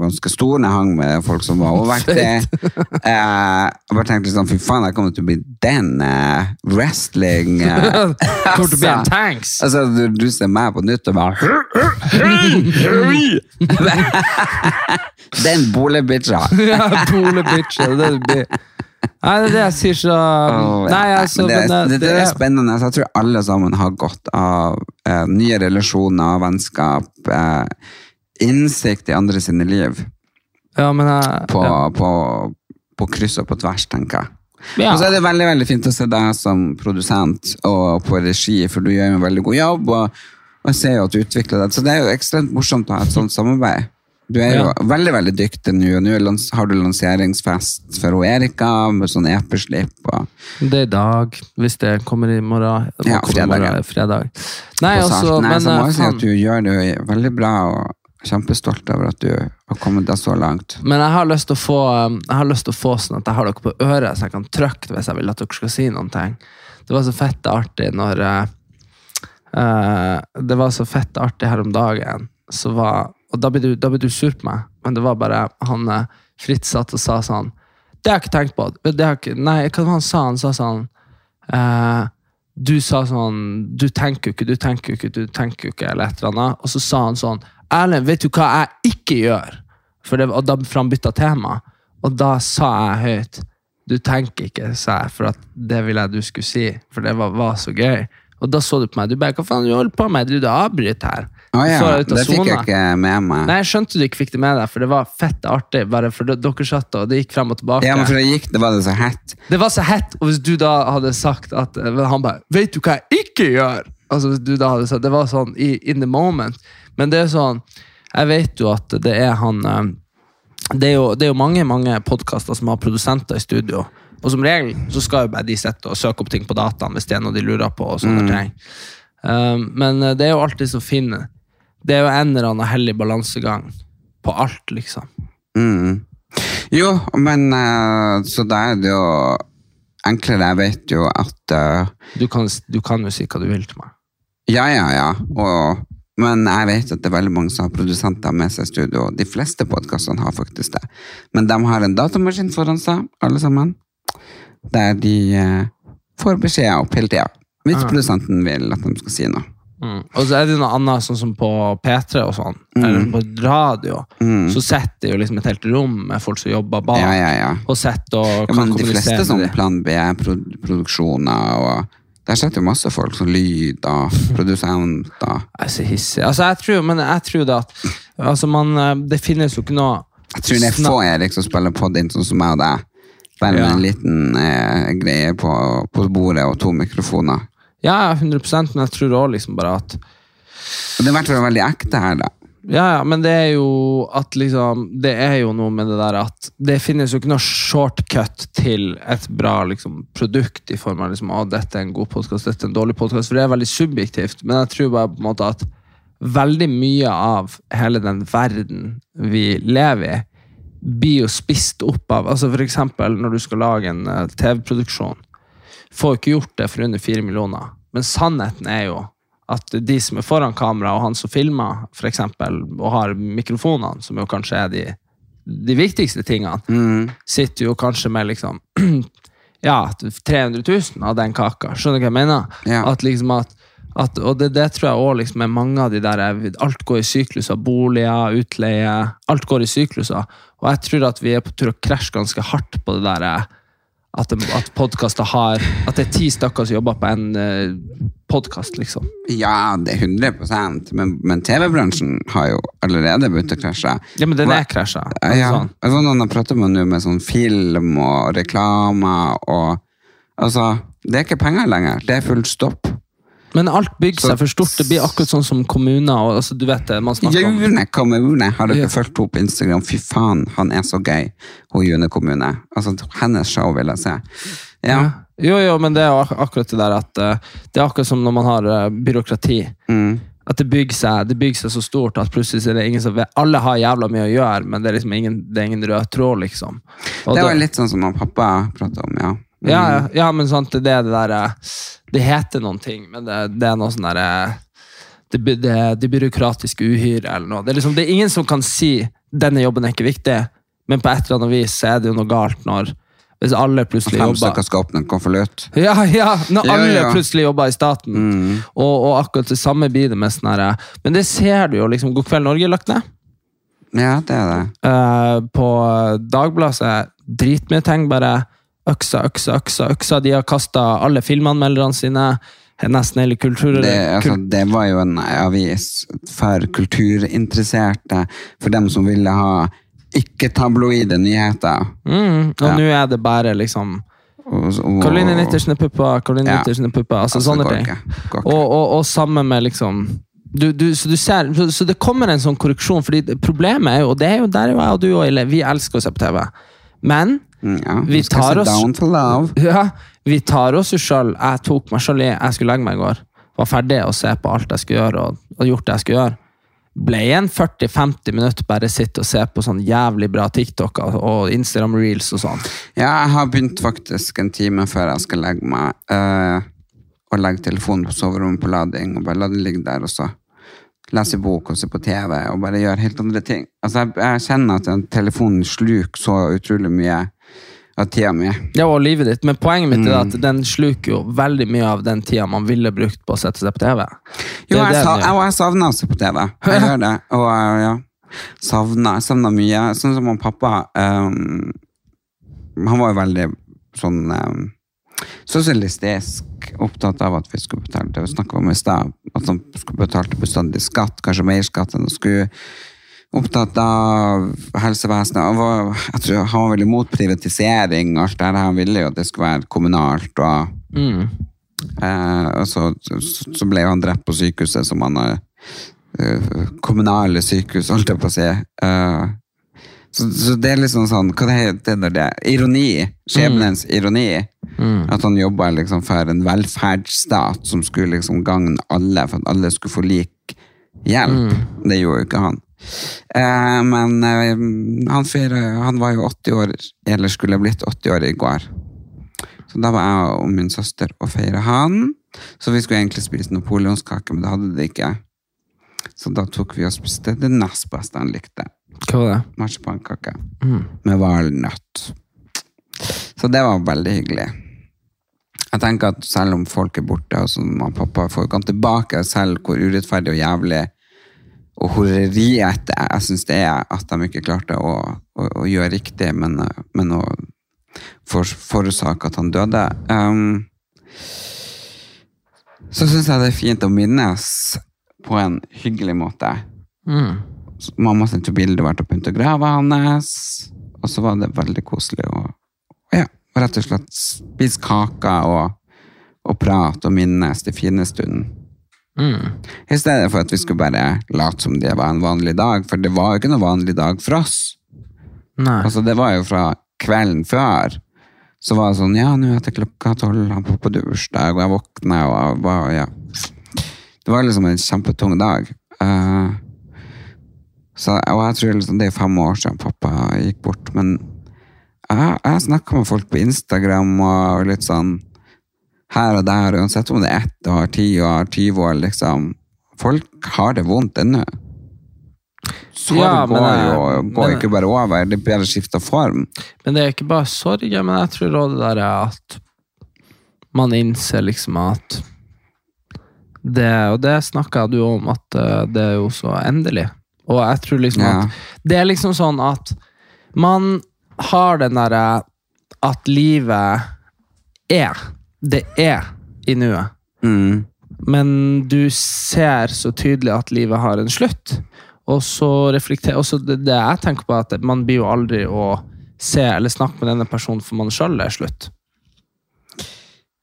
ganske stor når jeg hang med folk som var overvektige. eh, jeg bare tenkte sånn, fy faen, jeg kommer til å bli den eh, wrestling Kommer til å bli en altså. tanks. Altså, du, du ser meg på nytt og bare Den bolebitcha! ja, bole bitch, det er det. Nei, det er det jeg sier, så Nei, altså, det, men, det, eh, det, er er- spennende. Jeg tror alle sammen har godt av eh, nye relasjoner, vennskap, eh, innsikt i andre sine liv. Ja, men jeg, På, ja. på, på kryss og på tvers, tenker jeg. Ja. Og så er det veldig veldig fint å se deg som produsent og på regi, for du gjør en veldig god jobb. Og, og ser jo at du utvikler deg. Så det er jo ekstremt morsomt å ha et sånt samarbeid. Du er jo Ja. veldig veldig dyktig nå. og Nå har du lanseringsfest for Erika med sånn EP-slipp. og Det er i dag, hvis det kommer i morgen. Ja, fredag, morgen, fredag. Nei, altså, Nei, men så må eh, jeg si at du gjør det veldig bra, og kjempestolt over at du har kommet deg så langt. Men jeg har lyst til å få um, til å få sånn at jeg har dere på øret, så jeg kan trykke hvis jeg vil at dere skal si noen ting. Det var så fett artig når eh, Det var så fett artig her om dagen, så var Og da blir du, da blir du sur på meg, men det var bare han eh, Fritz satt og sa sånn Det har jeg ikke tenkt på. Ikke, nei, hva han sa? Han sa sånn eh, Du sa sånn Du tenker jo ikke, du tenker jo ikke, du tenker jo ikke, eller et eller annet. Og så sa han sånn Erlend, vet du hva jeg ikke gjør? Det, og da, for han bytta tema. Og da sa jeg høyt Du tenker ikke, sa jeg, for det ville jeg du skulle si. For det var, var så gøy. Og da så du på meg. Du bare Hva faen du holder på med? Du, du avbryter her. Å ja, det fikk jeg ikke med meg. Nei, jeg skjønte du ikke fikk det med deg, for det var fett artig. Bare for dere satt og det gikk frem og tilbake. Ja, men for det gikk, det var det så hett. Det var så hett, og hvis du da hadde sagt at eh, Han bare 'Vet du hva jeg ikke gjør?' Altså hvis du da hadde sagt, Det var sånn i, in the moment. Men det er sånn Jeg vet jo at det er han eh, Det er jo, det er jo mange mange podkaster som har produsenter i studio. Og som regel så skal jo bare de sitte og søke opp ting på dataen hvis det er noe de lurer på. og sånne ting. Um, men det er jo alltid så fint. Det er jo en eller annen hellig balansegang på alt, liksom. Mm. Jo, men eh, så da er det jo enklere. Jeg vet jo at uh, Du kan, du kan jo si hva du vil til meg. Ja, ja, ja. Og, men jeg vet at det er veldig mange som har produsenter med seg i studio. De fleste podkastene har faktisk det. Men de har en datamaskin foran seg, alle sammen, der de uh, får beskjeder opp hele tida. Hvis Ah. produsenten vil at de skal si noe. Mm. Og så er det noe annet, sånn som på P3 og sånn, eller på radio, så sitter jo liksom et helt rom med folk som jobber bak, Mm. Ja, ja, ja. og sitter og ja men de fleste sånn. Plan B-produksjoner og Der sitter jo masse folk som lyd og produsenter. Jeg er så hissig. Altså, jeg tror, men jeg tror det at altså, man, eh, Det finnes jo ikke noe Jeg tror det er få Erik som spiller pod inn sånn som meg og deg. Bare med Ja. en liten eh, greie på, på bordet og to mikrofoner. Ja, 100 men jeg tror òg liksom bare at det er i hvert fall veldig ekte her, da. Ja, ja, men det er jo at liksom Det er jo noe med det der at det finnes jo ikke noe shortcut til et bra liksom, produkt i form av liksom, at dette er en god podkast, dette er en dårlig podkast, for det er veldig subjektivt. Men jeg tror bare på en måte at veldig mye av hele den verden vi lever i, blir jo spist opp av altså eksempel når du skal lage en eh, TV-produksjon. Får ikke gjort det for under fire millioner. Men sannheten er jo at de som er foran kamera, og han som filmer, for eksempel, og har mikrofonene, som jo kanskje er de, de viktigste tingene, sitter jo kanskje med liksom ja, 300 000 av den kaka. Skjønner du hva jeg mener? Ja. At liksom at, at, og det, det tror jeg også liksom er mange av de der Alt går i sykluser. Boliger, utleie. Alt går i sykluser. Og jeg tror at vi er på tur å krasje ganske hardt på det der at, det- at podkaster har At det er ti stykker som jobber på en uh, podkast, liksom. Ja, det er 100 men, men TV-bransjen har jo allerede begynt å krasje. Ja, men den er krasja. Ja, Sånn. altså, noen har pratet med nå med sånn film og reklame og Altså, det er ikke penger lenger. Det er full stopp. Men alt bygger seg for stort. Det blir akkurat sånn som kommuner. Og, altså, du vet det, man snakker om June kommune! Har dere Ja. fulgt henne på Instagram? Fy faen, han er så gøy. Hun June kommune. Altså, hennes show vil jeg se. Ja. Jo, jo, men det er jo ak akkurat det der at eh, Det er akkurat som når man har eh, byråkrati. Mm. At det bygger, seg, det bygger seg så stort at plutselig er det ingen som vet Alle har jævla mye å gjøre, men det er liksom ingen, det er ingen rød tråd, liksom. Og Det var det- litt sånn som han pappa pratet om, ja. Mm. ja, ja, ja, men sant, det er det der eh, Det heter noen ting, men det, det er noe sånn derre det, det, det byråkratiske uhyret eller noe. Det er, liksom, det er ingen som kan si 'denne jobben er ikke viktig', men på et eller annet vis så er det jo noe galt når hvis alle plutselig Fem jobber Fem skal åpne en konvolutt. Ja, ja, når Ja, alle ja. plutselig jobber i staten. Og, og akkurat det samme blir det med sånn herre Men det ser du jo, liksom. God kveld, Norge er lagt ned. Ja, det er det. Uh, på Dagbladet er dritmye ting. Bare øksa, øksa, øksa. øksa. De har kasta alle filmanmelderne sine. Nesten hele kultur... Det, altså, det var jo en avis for kulturinteresserte, for dem som ville ha ikke-tabloide nyheter. mm, og Ja. nå er det bare liksom Karoline Nittersen er puppa, Karoline Ja. Nittersen er puppa. Altså, Altså, sånne ting. Og, og, og sammen med liksom du, du, så, du ser, så, så det kommer en sånn korreksjon, fordi problemet er jo, og det er jo der er jo jeg og du òg, vi elsker å se på TV. Men Mm, ja, vi tar oss- ja, vi tar oss sjøl Jeg tok meg sjøl i Jeg skulle legge meg i går. Var ferdig å se på alt jeg skulle gjøre, og, og gjort det jeg skulle gjøre. Ble igjen 40-50 minutter bare sitte og se på sånn jævlig bra TikTok og, Instagram reels og sånn. Ja, jeg har begynt faktisk en time før jeg skal legge meg, uh, å legge telefonen på soverommet på lading, og bare la den ligge der, og så lese bok og se på TV, og bare gjøre helt andre ting. Altså, jeg, jeg kjenner at telefonen sluker så utrolig mye av tida mi. Ja, og livet ditt, men poenget mitt er Mm. at den sluker jo veldig mye av den tida man ville brukt på å sette seg på TV. Jo, jeg, sa, jeg, jeg savner å se på TV. Jeg gjør det. Og eh, ja, savner, jeg savner mye. Sånn som pappa um, Han var jo veldig sånn um, sosialistisk, opptatt av at vi skulle betale det vi snakket om i stad, at han skulle betale bestandig skatt, kanskje mer skatt enn han skulle. Opptatt av helsevesenet. Han var, jeg tror han var veldig imot privatisering. alt det her. Han ville jo at det skulle være kommunalt. og Mm. Eh, og så, så, så ble han drept på sykehuset som han har eh, Kommunale sykehus, holdt jeg på å si. Eh, så, så det er liksom sånn Hva det heter det? det? Ironi. Skjebnens ironi. At han jobba liksom for en velferdsstat som skulle liksom gagne alle, for at alle skulle få lik hjelp. Det gjorde jo ikke han. Eh, men eh, han, fyrer- han var jo 80 år, eller skulle blitt 80 år i går. Så da var jeg og min søster og feira han. Så vi skulle egentlig spise napoleonskake, men det hadde det ikke. Så da tok vi og spiste det nest beste han likte. Hva var det? Marsipankake med valnøtt. Så det var veldig hyggelig. Jeg tenker at selv om folk er borte, og så mamma og pappa får ikke tilbake, selv hvor urettferdig og jævlig og horeriete jeg syns det er at de ikke klarte å, å, å gjøre riktig, men, men å for, forårsake at han døde. Um, så syns jeg det er fint å minnes på en hyggelig måte. Mm. Så Mamma sendte bilde vært oppe grava hans, og så var det veldig koselig å ja, rett og slett spise kaker og, og prate og minnes de fine stundene. Mm. I stedet for at vi skulle bare late som det var en vanlig dag, for det var jo ikke noen vanlig dag for oss. Nei. Altså, det var jo fra kvelden før. Så var det sånn, ja, nå er det klokka tolv, han på bursdag, og jeg våkna, og jeg var, ja. Det var liksom en kjempetung dag. Eh, så, og jeg tror liksom, det er fem år siden pappa gikk bort, men jeg, jeg snakker med folk på Instagram og litt sånn her og der, uansett om det er ett år, ti år, 20 år, liksom. Folk har det vondt ennå. Sorg Ja, men går jeg- jo går men- ikke bare over, det bare skifter form. Men det er ikke bare sorg, men jeg tror også det der er at man innser liksom at det, Og det snakka du om, at eh, det er jo så endelig. Og jeg tror liksom Ja. at det er liksom sånn at man har den derre at livet er. Det er i nuet. Mm. Men du ser så tydelig at livet har en slutt. Og så reflekterer også det, det jeg tenker på, at man blir jo aldri å se eller snakke med denne personen for man sjøl er slutt.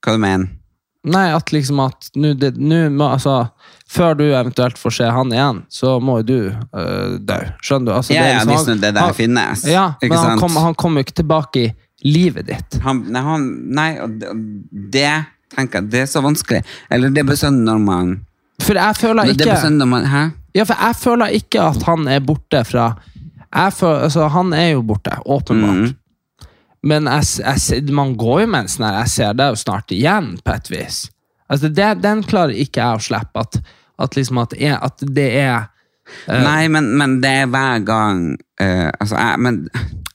Hva du mener Nei, at liksom at det- nå altså, Før du eventuelt får se han igjen, så må jo du øh, dø. Skjønner du? Altså, Ja, det ja, liksom- hvis nå det der han- finnes. Ja, ikke men sant? han kommer jo ikke tilbake i livet ditt. Han, nei, han, nei, det, tenker jeg, det er så vanskelig. Eller det bare sånn når man For jeg føler Det er ikke sånn man? Ja, for jeg føler ikke at han er borte fra føler, altså, Han er jo borte, åpenbart. Mhm. Men jeg, jeg, man går jo med en sånn her Jeg ser det jo snart igjen, på et vis. Altså, det, den klarer ikke jeg å slippe. At, at, liksom at, jeg, at det er uh, Nei, men, men det er hver gang uh, altså, jeg, Men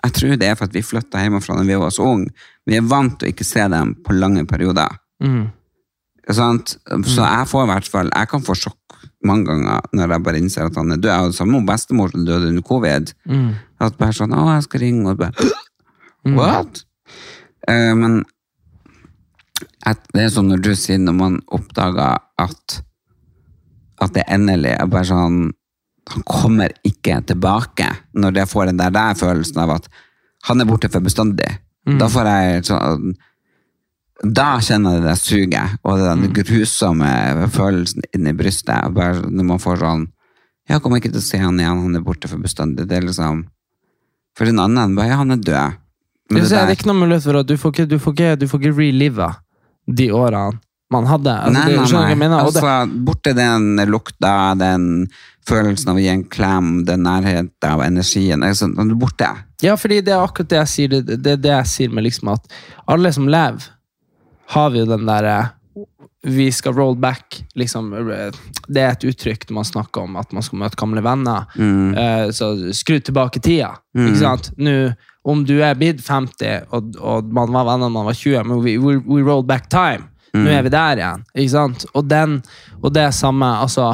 jeg tror det er for at vi flytta hjemmefra da vi var så unge. Vi er vant til å ikke se dem på lange perioder. mm, Sant? Så jeg får i hvert fall Jeg kan få sjokk mange ganger når jeg bare innser at han er død. Jeg hadde samme bestemor som døde under covid. mm, At bare sånn 'Å, jeg skal ringe', og bare What? Uh, men det er sånn når du sier når man oppdager at at det endelig er bare sånn Han kommer ikke tilbake når jeg får den der, der følelsen av at han er borte for bestandig. Da får jeg sånn Da kjenner jeg det suget og den grusomme følelsen inni brystet. Bare når man får sånn Jeg kommer ikke til å se han igjen, han er borte for bestandig. Det er liksom For en annen bare Ja, han er død. Men det, det er ikke noen mulighet for at du får ikke, du får ikke, du får ikke relive de årene man hadde. Altså, Nei, nei, nei. mener? Altså, borte den lukta, den følelsen av å gi en klem, den nærheten av energien. Altså, borte. Ja, fordi det er akkurat det jeg sier. Det, det det jeg sier med liksom at alle som lever, har vi jo den derre Vi skal roll back. Liksom, det er et uttrykk når man snakker om at man skal møte gamle venner. Mm. Eh, så skru tilbake tida. Ikke sant? Nå, om du er blitt 50 og, og man var venner da man var 20, men we, we, we roll back time. Nå er vi der igjen. Ikke sant? Og, den, og det samme altså,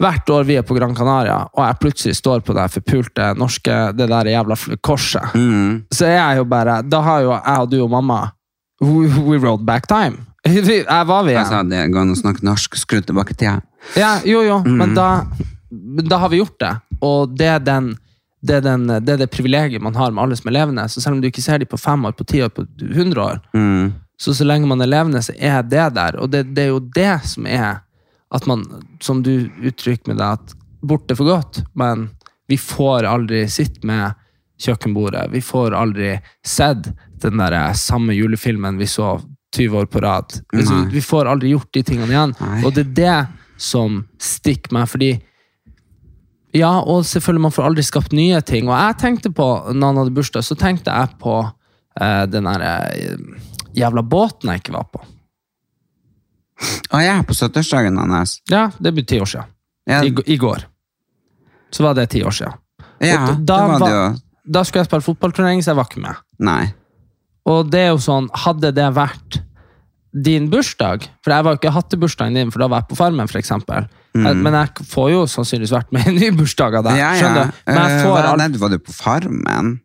Hvert år vi er på Gran Canaria, og jeg plutselig står på det forpulte norske det der jævla korset, Mm. så er jeg jo bare Da har jo jeg og du og mamma We, we rolled back time. Jeg var vi igjen. Jeg sa det går an å snakke norsk, skru tilbake tida. Ja, jo, jo, Mm. men da, da har vi gjort det. Og det er, den, det, er den, det er det privilegiet man har med alle som er levende. Så selv om du ikke ser dem på fem år, på ti år, på hundre år, Mm. så så lenge man er levende, så er det der. Og det, det er jo det som er at man, som du uttrykker med det, at borte for godt, men vi får aldri sitte med kjøkkenbordet. Vi får aldri sett den der samme julefilmen vi så 20 år på rad. Nei. vi får aldri gjort de tingene igjen. Nei. Og det er det som stikker meg, fordi ja, og selvfølgelig man får aldri skapt nye ting. Og jeg tenkte på, når han hadde bursdag, så tenkte jeg på eh, den der eh, jævla båten jeg ikke var på. Å ja, på 70-årsdagen hans. Ja, det blir ti år siden. Ja, I, I går. Så var det ti år siden. ja og det da var det jo. Da skulle jeg spille fotballturnering, så jeg var ikke med. Nei. Og det er jo sånn, hadde det vært din bursdag, for jeg var jo ikke hattebursdagen din, for da var jeg på Farmen, for eksempel. Jeg- Men jeg får jo sannsynligvis vært med i bursdag deg. Mm. Ja, ja. Men jeg Eh, får hva- alt, var du på Farmen?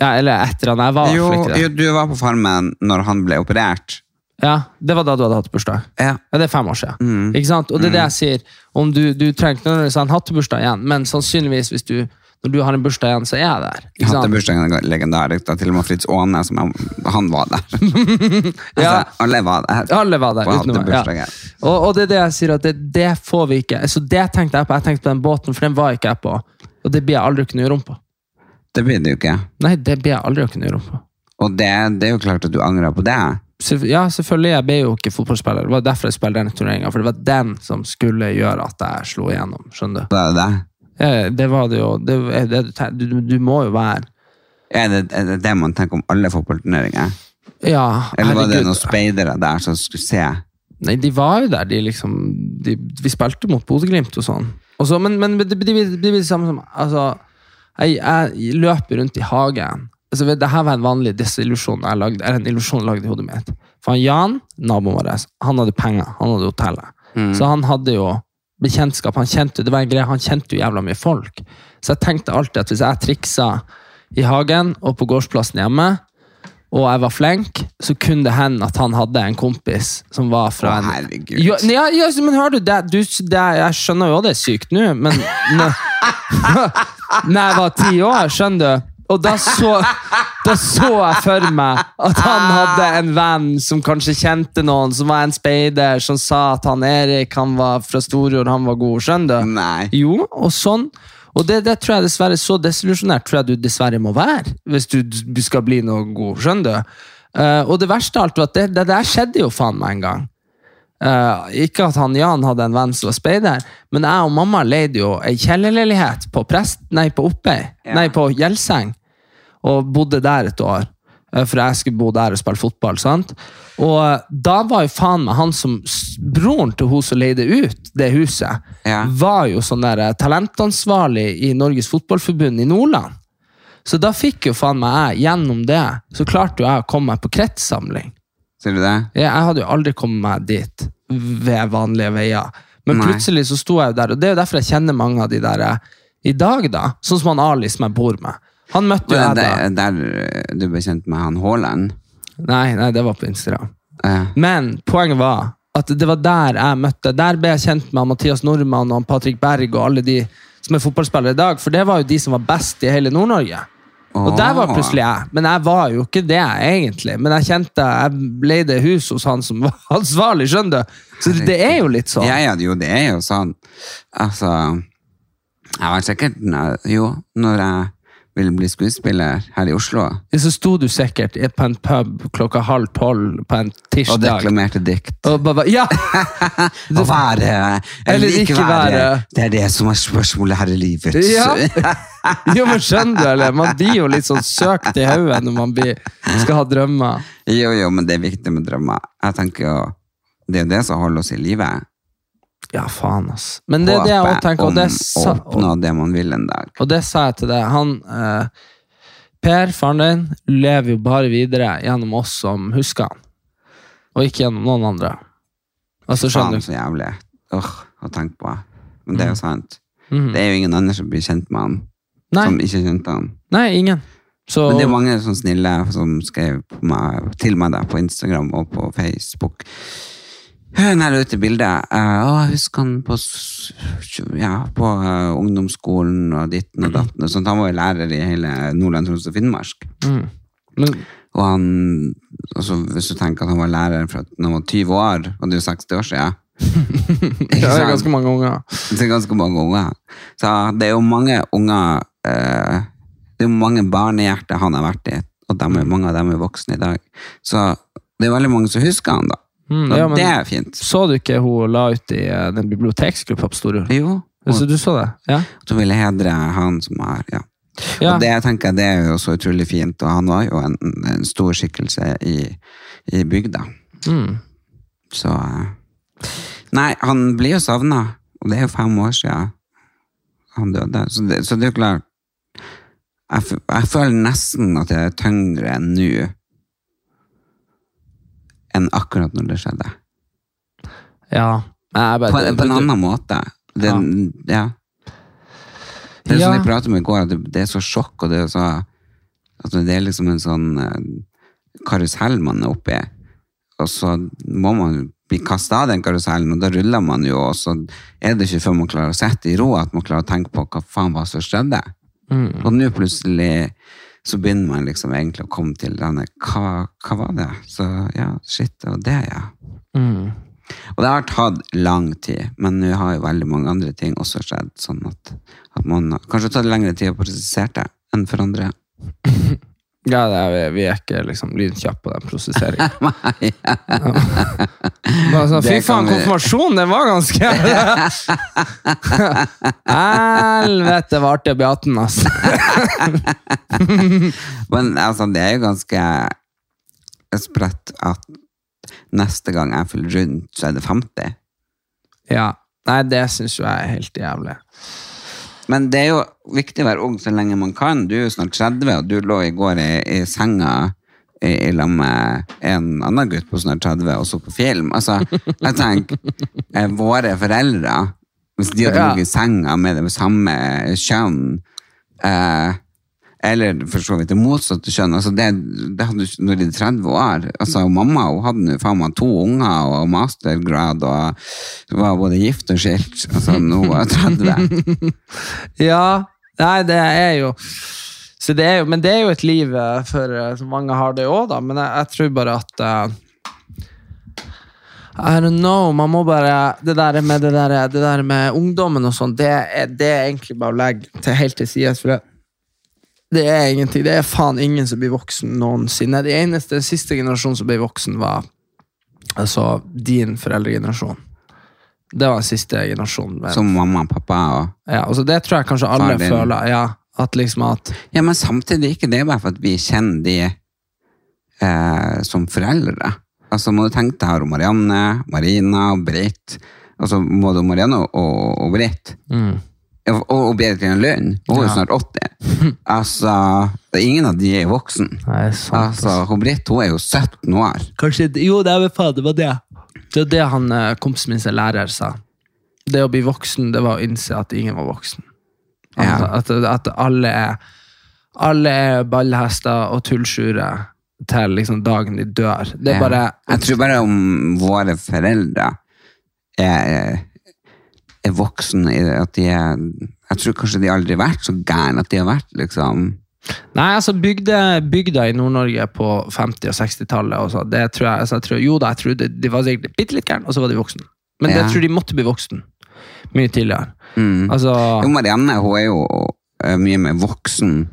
ja, eller etter han jeg var, Jo, jo, du var på Farmen når han ble operert. Ja, det var da du hadde hatt bursdag. Ja. Ja, det er fem år siden. Mm. Ikke sant? Og det er det jeg sier. Om du, du trenger ikke nødvendigvis ha en hattebursdag igjen, men sannsynligvis hvis du, når du har en bursdag igjen, så er jeg der. Ikke sant? Hattebursdagen er legendarisk. Da. Til og med Fritz Aane, som er, han var der. altså, Ja. Alle var der. Alle var der. På utenom meg, ja. Og, og det er det jeg sier, at det, det får vi ikke. Så det tenkte jeg på. Jeg tenkte på den båten, for den var ikke jeg på. Og det blir jeg aldri å kunne gjøre om på. Det blir det jo ikke. Nei, det blir jeg aldri å kunne gjøre om på. Og det, det er jo klart at du angrer på det. Ja, selvfølgelig. Jeg ble jo ikke fotballspiller. Det var derfor jeg spilte denne turneringa. For det var den som skulle gjøre at jeg slo igjennom. Skjønner du? Det det? Eh, Det var det jo. Det, er det, du du, må jo være Er det, er det det man tenker om alle fotballturneringer? Ja, Eller var det noen speidere der som skulle se? Nei, de var jo der. De liksom, de, vi spilte mot Bodø-Glimt og sånn. Også, men, men det, det, blir- det det samme som altså, jeg, jeg løper rundt i hagen. Altså, det her var en vanlig desillusjon jeg lagde, eller en illusjon lagd i hodet mitt. For han Jan, naboen vår, han hadde penger. Han hadde hotellet. Så han hadde jo bekjentskap. Han kjente, det var en greie, han kjente jo jævla mye folk. Så jeg tenkte alltid at hvis jeg triksa i hagen og på gårdsplassen hjemme, og jeg var flink, så kunne det hende at han hadde en kompis som var fra Å, en herregud. ja, ja, ja, men hør du, det, du det, Jeg skjønner jo det er sykt nå, men når jeg var ti år, skjønner du Og da så, da så jeg for meg at han hadde en venn som kanskje kjente noen, som var en speider, som sa at han Erik han var fra Storjord, han var god. Skjønner du? Nei. Jo, og sånn. Og det, det tror jeg dessverre så desillusjonert tror jeg du dessverre må være, hvis du, skal bli noe god. Skjønner du? Uh, og det verste av alt var at det, det der skjedde jo faen meg en gang. Uh, ikke at han Jan hadde en venn som var speider, men jeg og mamma leide jo ei kjellerleilighet på, prest, nei, på Oppøy, Ja. nei, på Gjelseng, og bodde der et år. eh, For jeg skulle bo der og spille fotball. sant? Og eh, da var jo faen meg han som Broren til hun som leide ut det huset, Ja. var jo sånn der eh, talentansvarlig i Norges Fotballforbund i Nordland. Så da fikk jo faen meg jeg, gjennom det, så klarte jo jeg å komme meg på kretssamling. Ser du det? Jeg, jeg hadde jo aldri kommet meg dit ved vanlige veier. Men Nei. plutselig så sto jeg jo der, og det er jo derfor jeg kjenner mange av de der i dag, da. Sånn som han Ali som jeg bor med. Han møtte jo jeg da. der, der du ble kjent med han Haaland? Nei, nei, det var på Instagram. Eh, Men poenget var at det var der jeg møtte Der ble jeg kjent med Mathias Nordmann og Patrick Berg og alle de som er fotballspillere i dag, for det var jo de som var best i hele Nord-Norge. Og der var plutselig jeg. Men jeg var jo ikke det, egentlig. Men jeg kjente Jeg leide hus hos han som var ansvarlig, skjønner du? Så det er jo litt sånn. Ja, ja, jo, det er jo sånn. Altså, jeg var sikkert Jo, når jeg ville bli skuespiller her i Oslo Så sto du sikkert på en pub klokka halv tolv på en tirsdag. og deklamerte dikt. Og bare, ja! Å være eller ikke være, det er det som er spørsmålet her i livet. Ja. Jo, men skjønner du, eller? Man blir jo litt sånn søkt i hodet når man blir, skal ha drømmer. Jo, jo, men det er viktig med drømmer. Jeg tenker jo, Det er jo det som holder oss i live. Ja, faen, ass. Men det det jeg også tenker, og det, sa, oppnå det man vil en dag. og det sa jeg til deg. Han, eh, Per, faren din, lever jo bare videre gjennom oss som husker han. Og ikke gjennom noen andre. Altså, Faen, skjønner du? så jævlig. Åh, å tenke på. Men det er jo sant. Mhm. Det er jo ingen andre som blir kjent med han, Nei, som ikke kjente han. nei, ingen. Så, Men det er mange sånn snille som skrev på meg, til meg der på Instagram og på Facebook. Hun her ute i bildet. eh, jeg husker han på, ja, på eh, ungdomsskolen og ditten og datten. og sånt. Han var jo lærer i hele Nordland, Troms og Finnmark. mm. Men, Og han, altså, hvis du tenker at han var lærer fra han var 20 år, og det er jo 60 år siden. ja, det er ganske mange unger. Det er ganske mange unger. Så det er jo mange unger eh, Det er jo mange barnehjerter han har vært i, og er, mange av dem er voksne i dag. Så det er veldig mange som husker han, da. Mm, ja, det er fint. Så du ikke hun la ut i eh, den biblioteksgruppa på Storjord? Jo. Så du så det? Ja? hun ville hedre han som har ja. ja. Og det tenker jeg det er jo så utrolig fint, og han var jo en, en stor skikkelse i, i bygda. Mm. Så eh, Nei, han blir jo savna, og det er jo fem år siden han døde. Så det, så det er jo klart jeg, jeg føler nesten at jeg er tyngre nå enn akkurat når det skjedde. ja. Bare, På, på en annen måte. Det, ja. Det er Ja. sånn jeg pratet om i går, at det, det er så sjokk, og det er så at det er liksom en sånn eh, karusell man er oppi, og så må man bli kasta av den karusellen, og da ruller man jo, og så er det ikke før man klarer å sette i ro at man klarer å tenke på hva faen var som skjedde. Mm. Og nå plutselig så begynner man liksom egentlig å komme til denne, hva, hva var det? Så ja, shit, det var det, ja. Mm. Og det har tatt lang tid, men nå har jo veldig mange andre ting også skjedd, sånn at, at man har kanskje tatt lengre tid å prosessere det enn for andre. Ja, det er, vi- er ikke liksom lynkjappe på den prosesseringen. Bare sånn, Fy faen, konfirmasjonen, den var ganske Helvete, det var artig å bli 18, altså. Men altså, det er jo ganske sprøtt at neste gang jeg fyller rundt, så er det 50. Ja. Nei, det syns jo jeg er helt jævlig. Men det er jo viktig å være ung så lenge man kan. Du er jo snart 30, og du lå i går i, i senga i, i lag med en annen gutt på snart 30 og så på film. Altså, jeg tenker, eh, våre foreldre, hvis de hadde ligget i senga med det samme kjønn, eh, eller for så vidt det motsatte kjønn, altså det, det hadde du når de er 30 år. Altså, mamma hun hadde faen meg to unger og mastergrad og var både gift og skilt altså, var hun 30. Ja, nei, det er jo det er jo, Men det er jo et liv eh, for eh, så mange har det òg, da. Men jeg, jeg tror bare at uh, I don't know. Man må bare Det der med, det der, det der med ungdommen og sånn, det, det er egentlig bare å legge til helt til side. For det, det er ingenting. Det er faen ingen som blir voksen noensinne. De eneste, Den siste generasjonen som ble voksen, var altså din foreldregenerasjon. Det var den siste generasjonen. Men, Som mamma og pappa og ja, altså det tror jeg kanskje alle din. føler. Ja, at liksom at Ja, men samtidig ikke det bare for at vi kjenner de eh, som foreldre. Altså, må du tenke deg om Marianne, Marina og Britt. Altså, både Marianne og, og, Britt. Britt. Og, og Berit Lund, hun er jo Ja. snart 80. Altså, det er ingen av de er voksen. Nei, sant. Altså, hun Britt hun er jo 17 år. Kanskje, jo, det er vel faen, det var det. Det var det han, eh, kompisen min er lærer sa. Det å bli voksen, det var å innse at ingen var voksen. Ja. at, at alle er alle er ballhester og tullsjure til liksom dagen de dør. Det er bare Jeg tror bare om våre foreldre er, er voksne at de er Jeg tror kanskje de aldri har vært så gærne at de har vært liksom Nei, altså bygde, bygda i Nord-Norge på 50- og 60-tallet det tror jeg, altså jeg tror, Jo da, jeg tror de, de var sikkert bitte litt gærne, og så var de voksne. Men Ja. jeg tror de måtte bli voksen mye tidligere. mm. Altså, Jo, Marianne hun er jo eh, mye mer voksen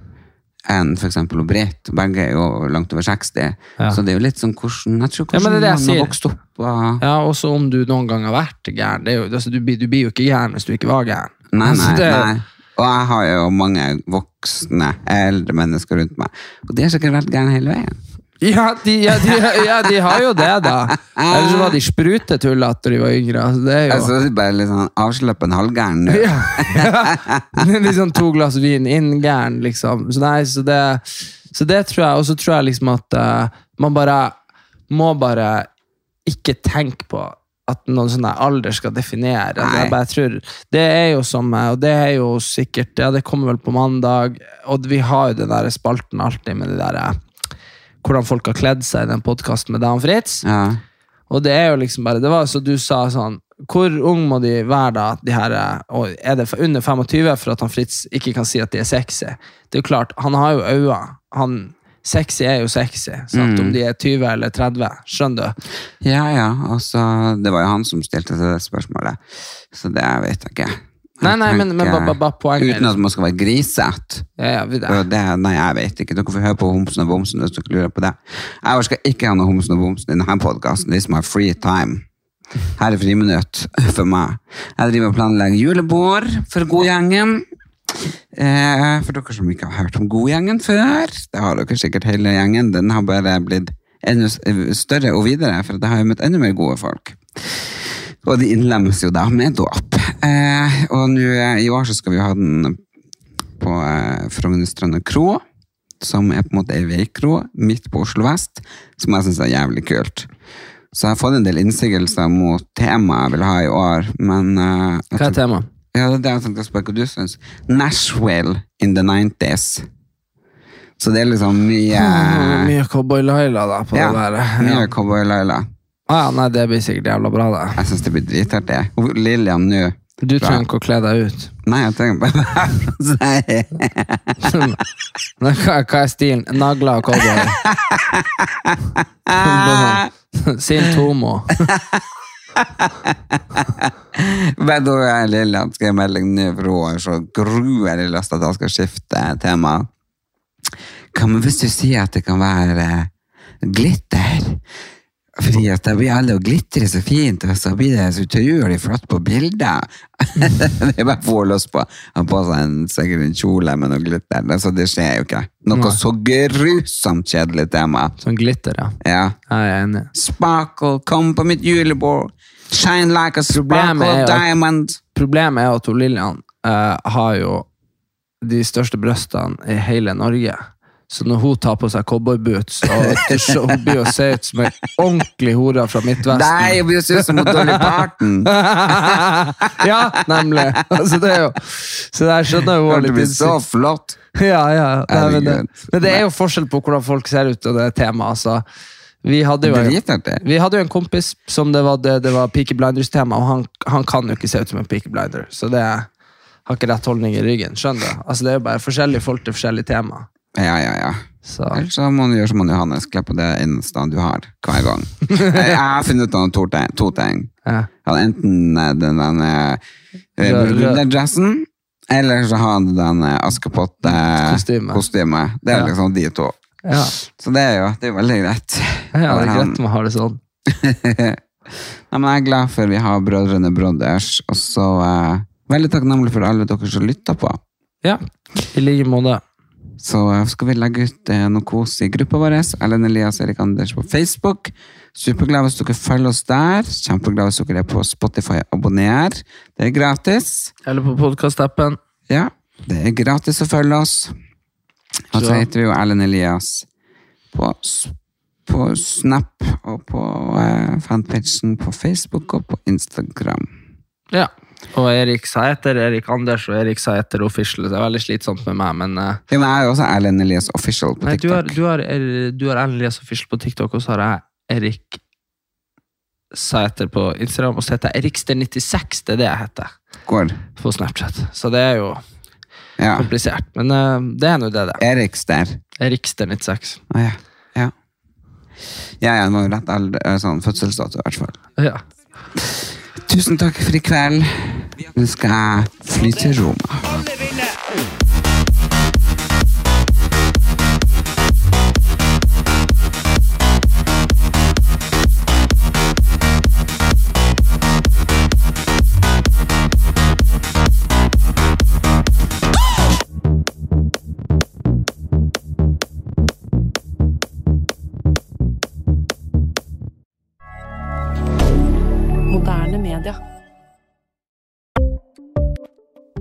enn for eksempel Britt. Begge er jo langt over 60. Ja. Så det er jo litt sånn hvordan Jeg tror Ja, det det har vokst opp. Og, ja, også om du noen gang har vært gæren. Det jo, altså, du, blir- du blir jo ikke gæren hvis du ikke var gæren. nei, Altså, nei, det- nei. Og jeg har jo mange voksne, eldre mennesker rundt meg. Og de har sikkert vært gærne hele veien. Ja de, ja, de, ja, de har jo det, da. Ellers så var de sprutetullete da de var yngre. Altså, det er jo Altså, det bare litt sånn avslappen halvgæren nå. ja, ja. Liksom to glass vin inn gæren, liksom. Så, nei, så, det, så det tror jeg. Og så tror jeg liksom at uh, man bare må bare ikke tenke på at noen sånn der alder skal definere. Jeg bare tror, det er jo som eh, Og det er jo sikkert Ja, det kommer vel på mandag, og vi har jo den der spalten alltid med det der eh, hvordan folk har kledd seg i den podkasten med Dan Fritz. Ja. Og det er jo liksom bare Det var så du sa sånn Hvor ung må de være da? De her, eh, og er det under 25 for at han Fritz ikke kan si at de er sexy? Det er jo klart, han har jo øyne. Han, sexy er jo sexy. Sant? Om de er 20 eller 30. Skjønner du? ja, ja. Altså, det var jo han som stilte seg det spørsmålet. Så det vet jeg ikke. Nei, nei, men, men ba, ba, poenget Uten at man skal være grisete. ja, ja, det, nei, jeg vet ikke. Dere får høre på Homsen og Bomsen hvis dere lurer på det. Jeg orker ikke ha noe Homsen og Bomsen i denne podkasten. This is my free time. Her er friminutt for meg. Jeg driver og planlegger julebord for Godgjengen. Eh, for dere som ikke har hørt om Godgjengen før, det har dere sikkert hele gjengen. Den har bare blitt enda større og videre, for det har jo møtt enda mer gode folk. Og de innlemmes jo da med dåp. Eh, og nå eh, i år så skal vi ha den på eh, Frognerstranda kro, som er på en måte ei veikro midt på Oslo vest, som jeg syns er jævlig kult. Så jeg har fått en del innsigelser mot temaet jeg vil ha i år, men eh, Hva er temaet? ja, det er det jeg tenkte å spørre hva du syns. Nashville in the 90s. Så det er liksom mye Mye Cowboy Laila da, på ja, det der. mye Cowboy Laila. Ah, ja, nei, det blir sikkert jævla bra, det. Jeg syns det blir dritartig. Lillian nå Du trenger ikke å kle deg ut. Nei, jeg trenger bare være. Nei, hva, hva er stilen? Nagler og cowboy? Sin Tomo. Men da er Lillian skrev melding nå, for hun har så gruelig lyst til at jeg skal skifte tema. Hva hvis du sier at det kan være eh, glitter? Fordi at da blir alle å glitre så fint, og så blir det så utrolig flott på bilder. det er bare få løs på Han ha på seg en, sikkert en kjole med noe glitter. Altså, det skjer jo ikke. Noe Nei. så grusomt kjedelig tema. Sånn glitter, ja. Ja. Jeg er enig. Sparkle, kom på mitt julebord. Shine like a sparkle at- diamond. Problemet er at Lillian uh, har jo de største brøstene i hele Norge. Så når hun tar på seg cowboyboots, og hun blir å se ut som ei ordentlig hore fra Midtvesten. Nei, hun blir så ut som Dolly Parton. ja, nemlig. Altså, det er jo, så der skjønner hun jo litt blir så flott. Ja, ja. Nei, men, det, men det er jo forskjell på hvordan folk ser ut, og det er tema. Altså. Vi hadde jo vi hadde jo en kompis som det var, det, det var Peaky Blinders-tema, og han, han kan jo ikke se ut som en Peaky Blinder. Så det har ikke rett holdning i ryggen. Skjønner du? Altså, det er jo bare forskjellige folk til forskjellige tema. Ja, ja, ja. Så. Ellers så må du gjøre som Johannes, kle på det eneste du har, hver gang. Jeg har funnet ut av to ting. To ting. Ja. Enten den, den den Rød- rød. dressen, eller så har han den eh, Askepott-kostyme. Det er Ja. liksom de to. Ja. Så det er jo det er veldig greit. ja, det er greit greit å ha det sånn. Nei, men jeg er glad for vi har Brødrene Brothers, og så uh, veldig takknemlig for alle dere som lytter på. Ja, i like måte. Så eh, skal vi legge ut eh, noe kos i gruppa vår. Ellen Elias Erik Anders på Facebook. Superglad hvis dere følger oss der. Kjempeglad hvis dere er på Spotify og abonner. Det er gratis. Eller på podkastappen. Ja, det er gratis å følge oss. Og så Så- heter vi jo Ellen Elias på, på Snap og på eh, fanpagen på Facebook og på Instagram. Ja. Og Erik Sæter, Erik Anders og Erik Sæter Official. Det er veldig slitsomt med meg, men uh, Ja, men jeg er jo også Ellen Elias Official på Nei, du har, du har, er- du har Ellen Elias Official på TikTok, og så har jeg Erik Sæter på Instagram, og så heter jeg Erikster96. Det er det jeg heter Går. på Snapchat. Så det er jo Ja. komplisert. Men uh, det er nå det, det. Erikster. Erikster96. Ah, ja. Ja. Ja, ja, det var jo rett alder, eh, sånn fødselsdato i hvert fall. Ja. Tusen takk for i kveld. Nå skal jeg fly til Roma.